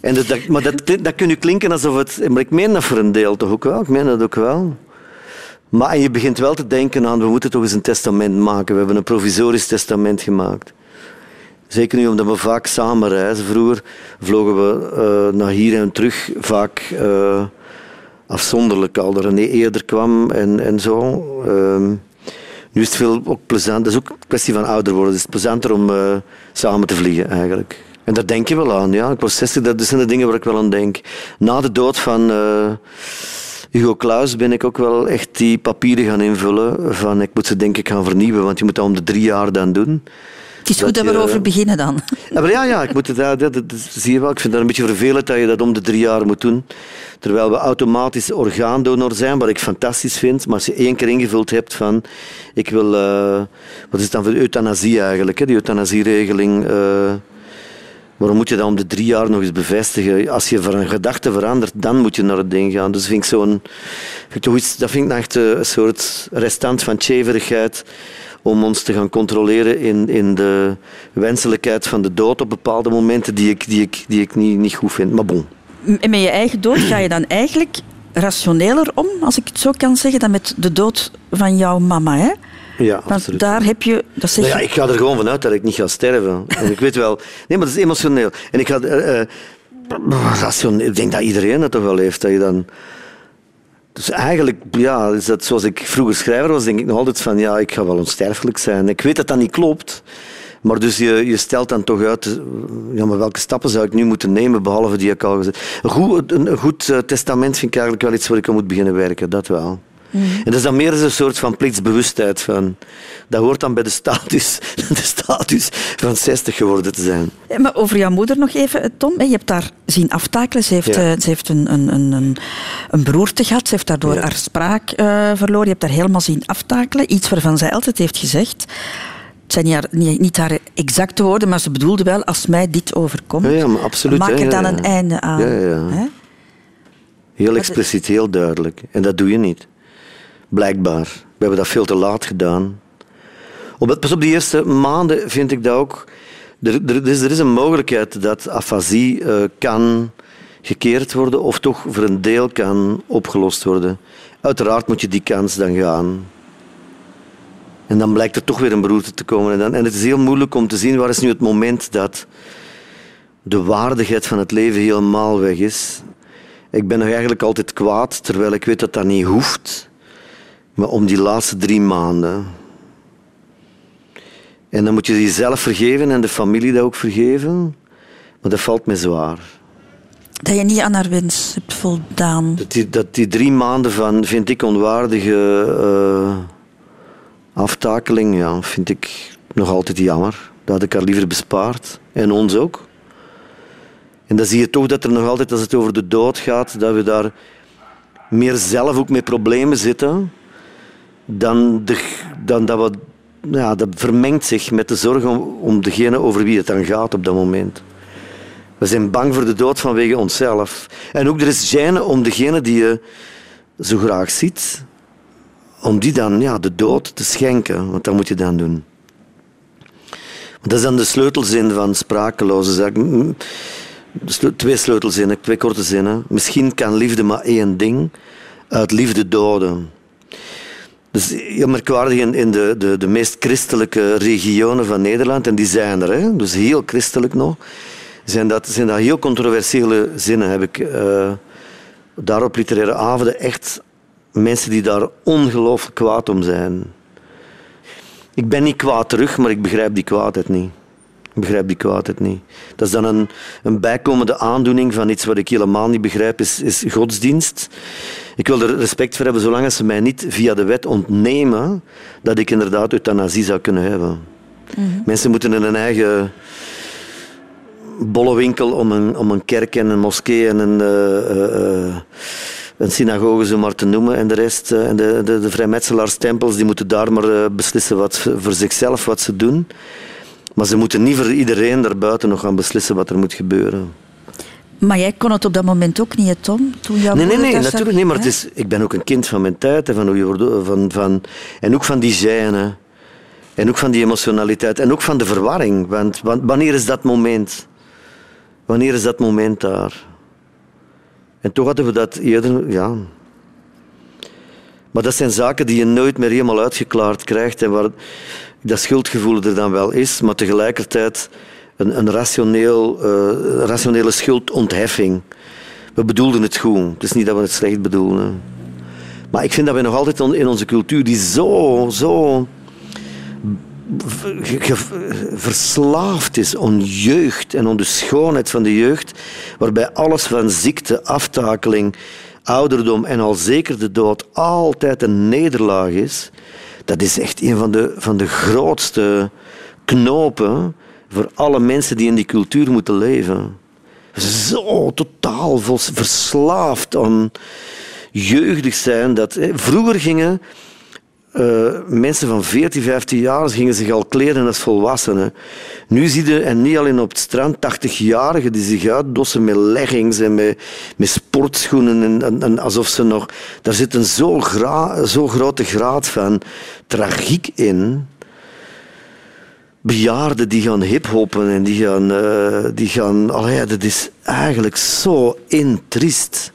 En dat, dat- maar dat, dat kan nu klinken alsof het... Maar ik meen dat voor een deel toch ook wel. Ik meen dat ook wel. Maar en je begint wel te denken aan, we moeten toch eens een testament maken. We hebben een provisorisch testament gemaakt. Zeker nu omdat we vaak samen reizen. Vroeger vlogen we eh, naar hier en terug vaak eh, afzonderlijk. Al er René eerder kwam en, en zo. Ehm, nu is het veel ook plezant. Dat is ook een kwestie van ouder worden. Het is plezanter om eh, samen te vliegen eigenlijk. En daar denk je wel aan. Ja. Ik was 60, dat zijn de dingen waar ik wel aan denk. Na de dood van eh, Hugo Claus ben ik ook wel echt die papieren gaan invullen. Van ik moet ze denk ik gaan vernieuwen, want je moet dat om de drie jaar dan doen. Het is goed dat dat we je- erover beginnen dan. Ja, maar ja, ja ik moet het, dat, zie je wel. Ik vind dat een beetje vervelend dat je dat om de drie jaar moet doen. Terwijl we automatisch orgaandonor zijn, wat ik fantastisch vind. Maar als je één keer ingevuld hebt van, ik wil, eh, wat is het dan voor euthanasie eigenlijk, hè? die euthanasieregeling. eh, waarom moet je dat om de drie jaar nog eens bevestigen? Als je van een gedachte verandert, dan moet je naar het ding gaan. Dus vind ik zo'n, dat vind ik echt eh, een soort restant van tjeverigheid om ons te gaan controleren in, in de wenselijkheid van de dood op bepaalde momenten die ik, die ik, die ik niet, niet goed vind. Maar bon. En met je eigen dood ga je dan eigenlijk rationeler om, als ik het zo kan zeggen, dan met de dood van jouw mama. Hè? Ja, Want absoluut. daar heb je... Dat zeg Nou ja, ik ga er gewoon vanuit dat ik niet ga sterven. En ik weet wel... Nee, maar dat is emotioneel. En ik ga... eh, eh, rationeel, ik denk dat iedereen het toch wel heeft. Dat je dan... Dus eigenlijk, ja, is dat zoals ik vroeger schrijver was, denk ik nog altijd van, ja, ik ga wel onsterfelijk zijn. Ik weet dat dat niet klopt. Maar dus je, je stelt dan toch uit, eh, ja, maar welke stappen zou ik nu moeten nemen, behalve die ik al gezet Een een, een goed eh, testament vind ik eigenlijk wel iets waar ik aan moet beginnen werken, dat wel. En dat is dan meer een soort van plichtsbewustheid. Van, dat hoort dan bij de status, de status van 60 geworden te zijn. Ja, Maar over jouw moeder nog even, eh, Tom. Je hebt haar zien aftakelen. Ze heeft, Ja. eh, ze heeft een, een, een, een, een broerte gehad. Ze heeft daardoor Ja. haar spraak eh, verloren. Je hebt haar helemaal zien aftakelen. Iets waarvan zij altijd heeft gezegd. Het zijn niet haar, niet, niet haar exacte woorden, maar ze bedoelde wel, als mij dit overkomt, absoluut, maak er dan een einde aan. Heel expliciet, heel duidelijk. En dat doe je niet. Blijkbaar. We hebben dat veel te laat gedaan. Op, pas op, die eerste maanden vind ik dat ook... Er, is, er is een mogelijkheid dat afasie eh, kan gekeerd worden of toch voor een deel kan opgelost worden. Uiteraard moet je die kans dan gaan. En dan blijkt er toch weer een beroerte te komen. En, dan, en het is heel moeilijk om te zien waar is nu het moment dat de waardigheid van het leven helemaal weg is. Ik ben nog eigenlijk altijd kwaad, terwijl ik weet dat dat niet hoeft. Maar om die laatste drie maanden. En dan moet je jezelf vergeven en de familie dat ook vergeven. Maar dat valt me zwaar. Dat je niet aan haar wens hebt voldaan. Dat die, dat die drie maanden van, vind ik, onwaardige eh, aftakeling, ja, vind ik nog altijd jammer. Dat had ik haar liever bespaard. En ons ook. En dan zie je toch dat er nog altijd, als het over de dood gaat, dat we daar meer zelf ook met problemen zitten. Dan, de, dan dat we... Ja, dat vermengt zich met de zorg om, degene over wie het dan gaat op dat moment. We zijn bang voor de dood vanwege onszelf. En ook er is gêne om degene die je zo graag ziet, om die dan ja, de dood te schenken. Want dat moet je dan doen. Dat is dan de sleutelzin van sprakeloze zaken. Twee sleutelzinnen, twee korte zinnen. Misschien kan liefde maar één ding. Uit liefde doden. Dus heel merkwaardig in, in de, de, de meest christelijke regionen van Nederland, en die zijn er, hè, dus heel christelijk nog, zijn dat, zijn dat heel controversiële zinnen. Heb ik eh, daar op literaire avonden echt mensen die daar ongelooflijk kwaad om zijn. Ik ben niet kwaad terug, maar ik begrijp die kwaadheid niet. Ik begrijp die kwaadheid niet. Dat is dan een, een bijkomende aandoening van iets wat ik helemaal niet begrijp, is, is godsdienst. Ik wil er respect voor hebben, zolang ze mij niet via de wet ontnemen dat ik inderdaad euthanasie zou kunnen hebben. Mensen moeten in een eigen bollewinkel om een, om een kerk en een moskee en een, eh, eh, eh, een synagoge zo maar te noemen. En de rest, eh, en de, de, de vrijmetselaarstempels, die moeten daar maar beslissen wat, voor zichzelf wat ze doen. Maar ze moeten niet voor iedereen daarbuiten nog gaan beslissen wat er moet gebeuren. Maar jij kon het op dat moment ook niet, hè, Tom? Toen jouw Nee, nee, nee, natuurlijk zag, niet. Maar het is, ik ben ook een kind van mijn tijd. En, van hoe je wordt, van, van, en ook van die gêne. En ook van die emotionaliteit. En ook van de verwarring. Want, want wanneer is dat moment? Wanneer is dat moment daar? En toch hadden we dat eerder... Ja. Maar dat zijn zaken die je nooit meer helemaal uitgeklaard krijgt. En waar dat schuldgevoel er dan wel is. Maar tegelijkertijd een, een rationeel, eh, rationele schuldontheffing. We bedoelden het goed. Het is niet dat we het slecht bedoelen. Maar ik vind dat we nog altijd in onze cultuur, die zo, zo verslaafd is aan jeugd en aan de schoonheid van de jeugd, waarbij alles van ziekte, aftakeling, ouderdom en al zeker de dood altijd een nederlaag is, dat is echt een van de, van de grootste knopen voor alle mensen die in die cultuur moeten leven. zo totaal verslaafd aan jeugdig zijn. Dat, hè, vroeger gingen eh, mensen van 14, 15 jaar gingen zich al kleden als volwassenen. Nu zie je, en niet alleen op het strand, 80-jarigen die zich uitdossen met leggings en met, met sportschoenen. En, en, alsof ze nog... Daar zit een zo, gra, zo grote graad van tragiek in. Bejaarden die gaan hiphoppen en die gaan... eh, die gaan allee, dat is eigenlijk zo intriest.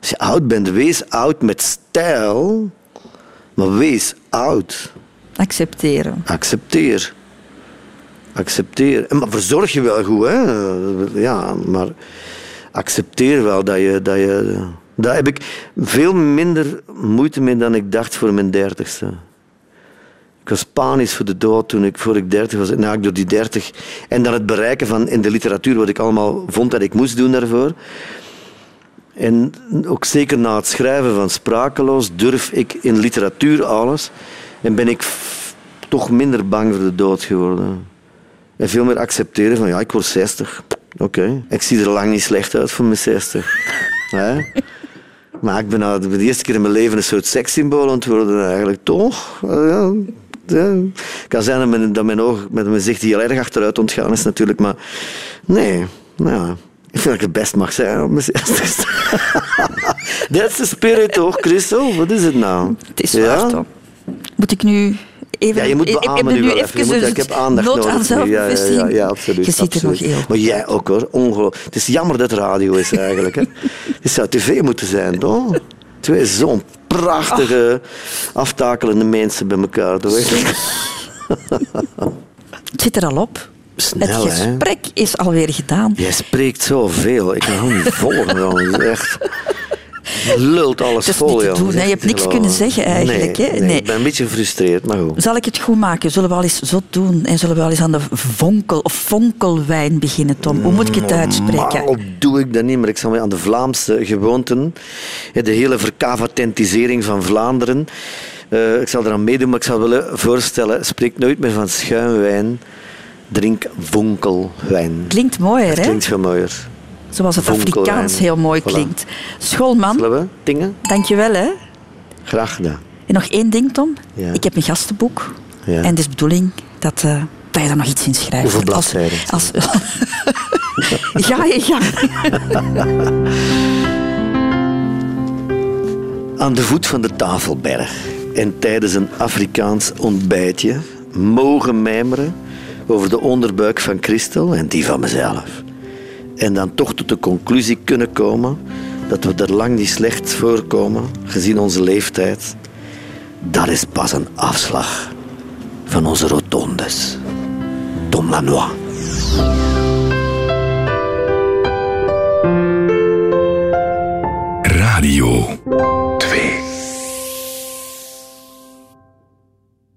Als je oud bent, wees oud met stijl, maar wees oud. Accepteren. Accepteer. Accepteer. Maar verzorg je wel goed, hè? Ja, maar accepteer wel dat je. Dat je daar heb ik veel minder moeite mee dan ik dacht voor mijn dertigste. Ik was panisch voor de dood toen ik, voor ik dertig was. Nou, ik door die dertig. En dan het bereiken van in de literatuur wat ik allemaal vond dat ik moest doen daarvoor. En ook zeker na het schrijven van Sprakeloos durf ik in literatuur alles. En ben ik toch minder bang voor de dood geworden. En veel meer accepteren van ja, ik word 60. Oké. Ik zie er lang niet slecht uit voor mijn 60. Hè? Maar ik ben nou de eerste keer in mijn leven een soort sekssymbool aan het worden eigenlijk. Toch? Eh, Ja. Kan zijn dat mijn, oog met mijn zicht heel erg achteruit ontgaan is natuurlijk. Maar nee. Nou. Ik vind dat ik het best mag zijn op mijn 60 That's the spirit toch, Christel? Wat is het nou? Het is Ja? Tom. Moet ik nu even... Ja, je moet ik- ik beamen heb nu even moet- ik heb aandacht nood nodig. aan. Ja, absoluut. Je ziet er nog heel Maar jij ook hoor, ongelooflijk. Het is jammer dat radio is eigenlijk. Hè. Het zou tv moeten zijn, toch? Twee zo'n prachtige, aftakelende mensen bij elkaar. Toch? Het zit er al op. Snel, het hè? gesprek is alweer gedaan. Jij spreekt zoveel. Ik kan gewoon niet volgen. echt... Je lult alles vol, joh. doen. Je hebt niks kunnen zeggen eigenlijk, Nee, hè. nee. Ik ben een beetje gefrustreerd, maar goed. Zal ik het goed maken? Zullen we wel eens zot doen? En zullen we wel eens aan de vonkel of fonkelwijn beginnen, Tom? Hoe moet ik het uitspreken? Normaal doe ik dat niet, maar ik zal me aan de Vlaamse gewoonten, de hele verkavatentisering van Vlaanderen, eh, ik zal eraan meedoen, maar ik zou willen voorstellen, spreek nooit meer van schuimwijn, drink vonkelwijn. Klinkt mooier, hè? klinkt veel mooier. Zoals het Vonkelwijn. Afrikaans heel mooi Voilà. klinkt. Schoolman, Zullen we dingen? dankjewel, hè? Graag gedaan. En nog één ding, Tom. Ja. Ik heb een gastenboek. Ja. En het is de bedoeling dat, dat je daar nog iets in schrijft. Hoeveel Als- bladzijden? Als, Ga je gang. Aan de voet van de Tafelberg en tijdens een Afrikaans ontbijtje mogen mijmeren over de onderbuik van Christel en die van mezelf. En dan toch tot de conclusie kunnen komen dat we er lang niet slecht voorkomen, gezien onze leeftijd. Dat is pas een afslag van onze rotondes. Tom Lanois. Radio 2.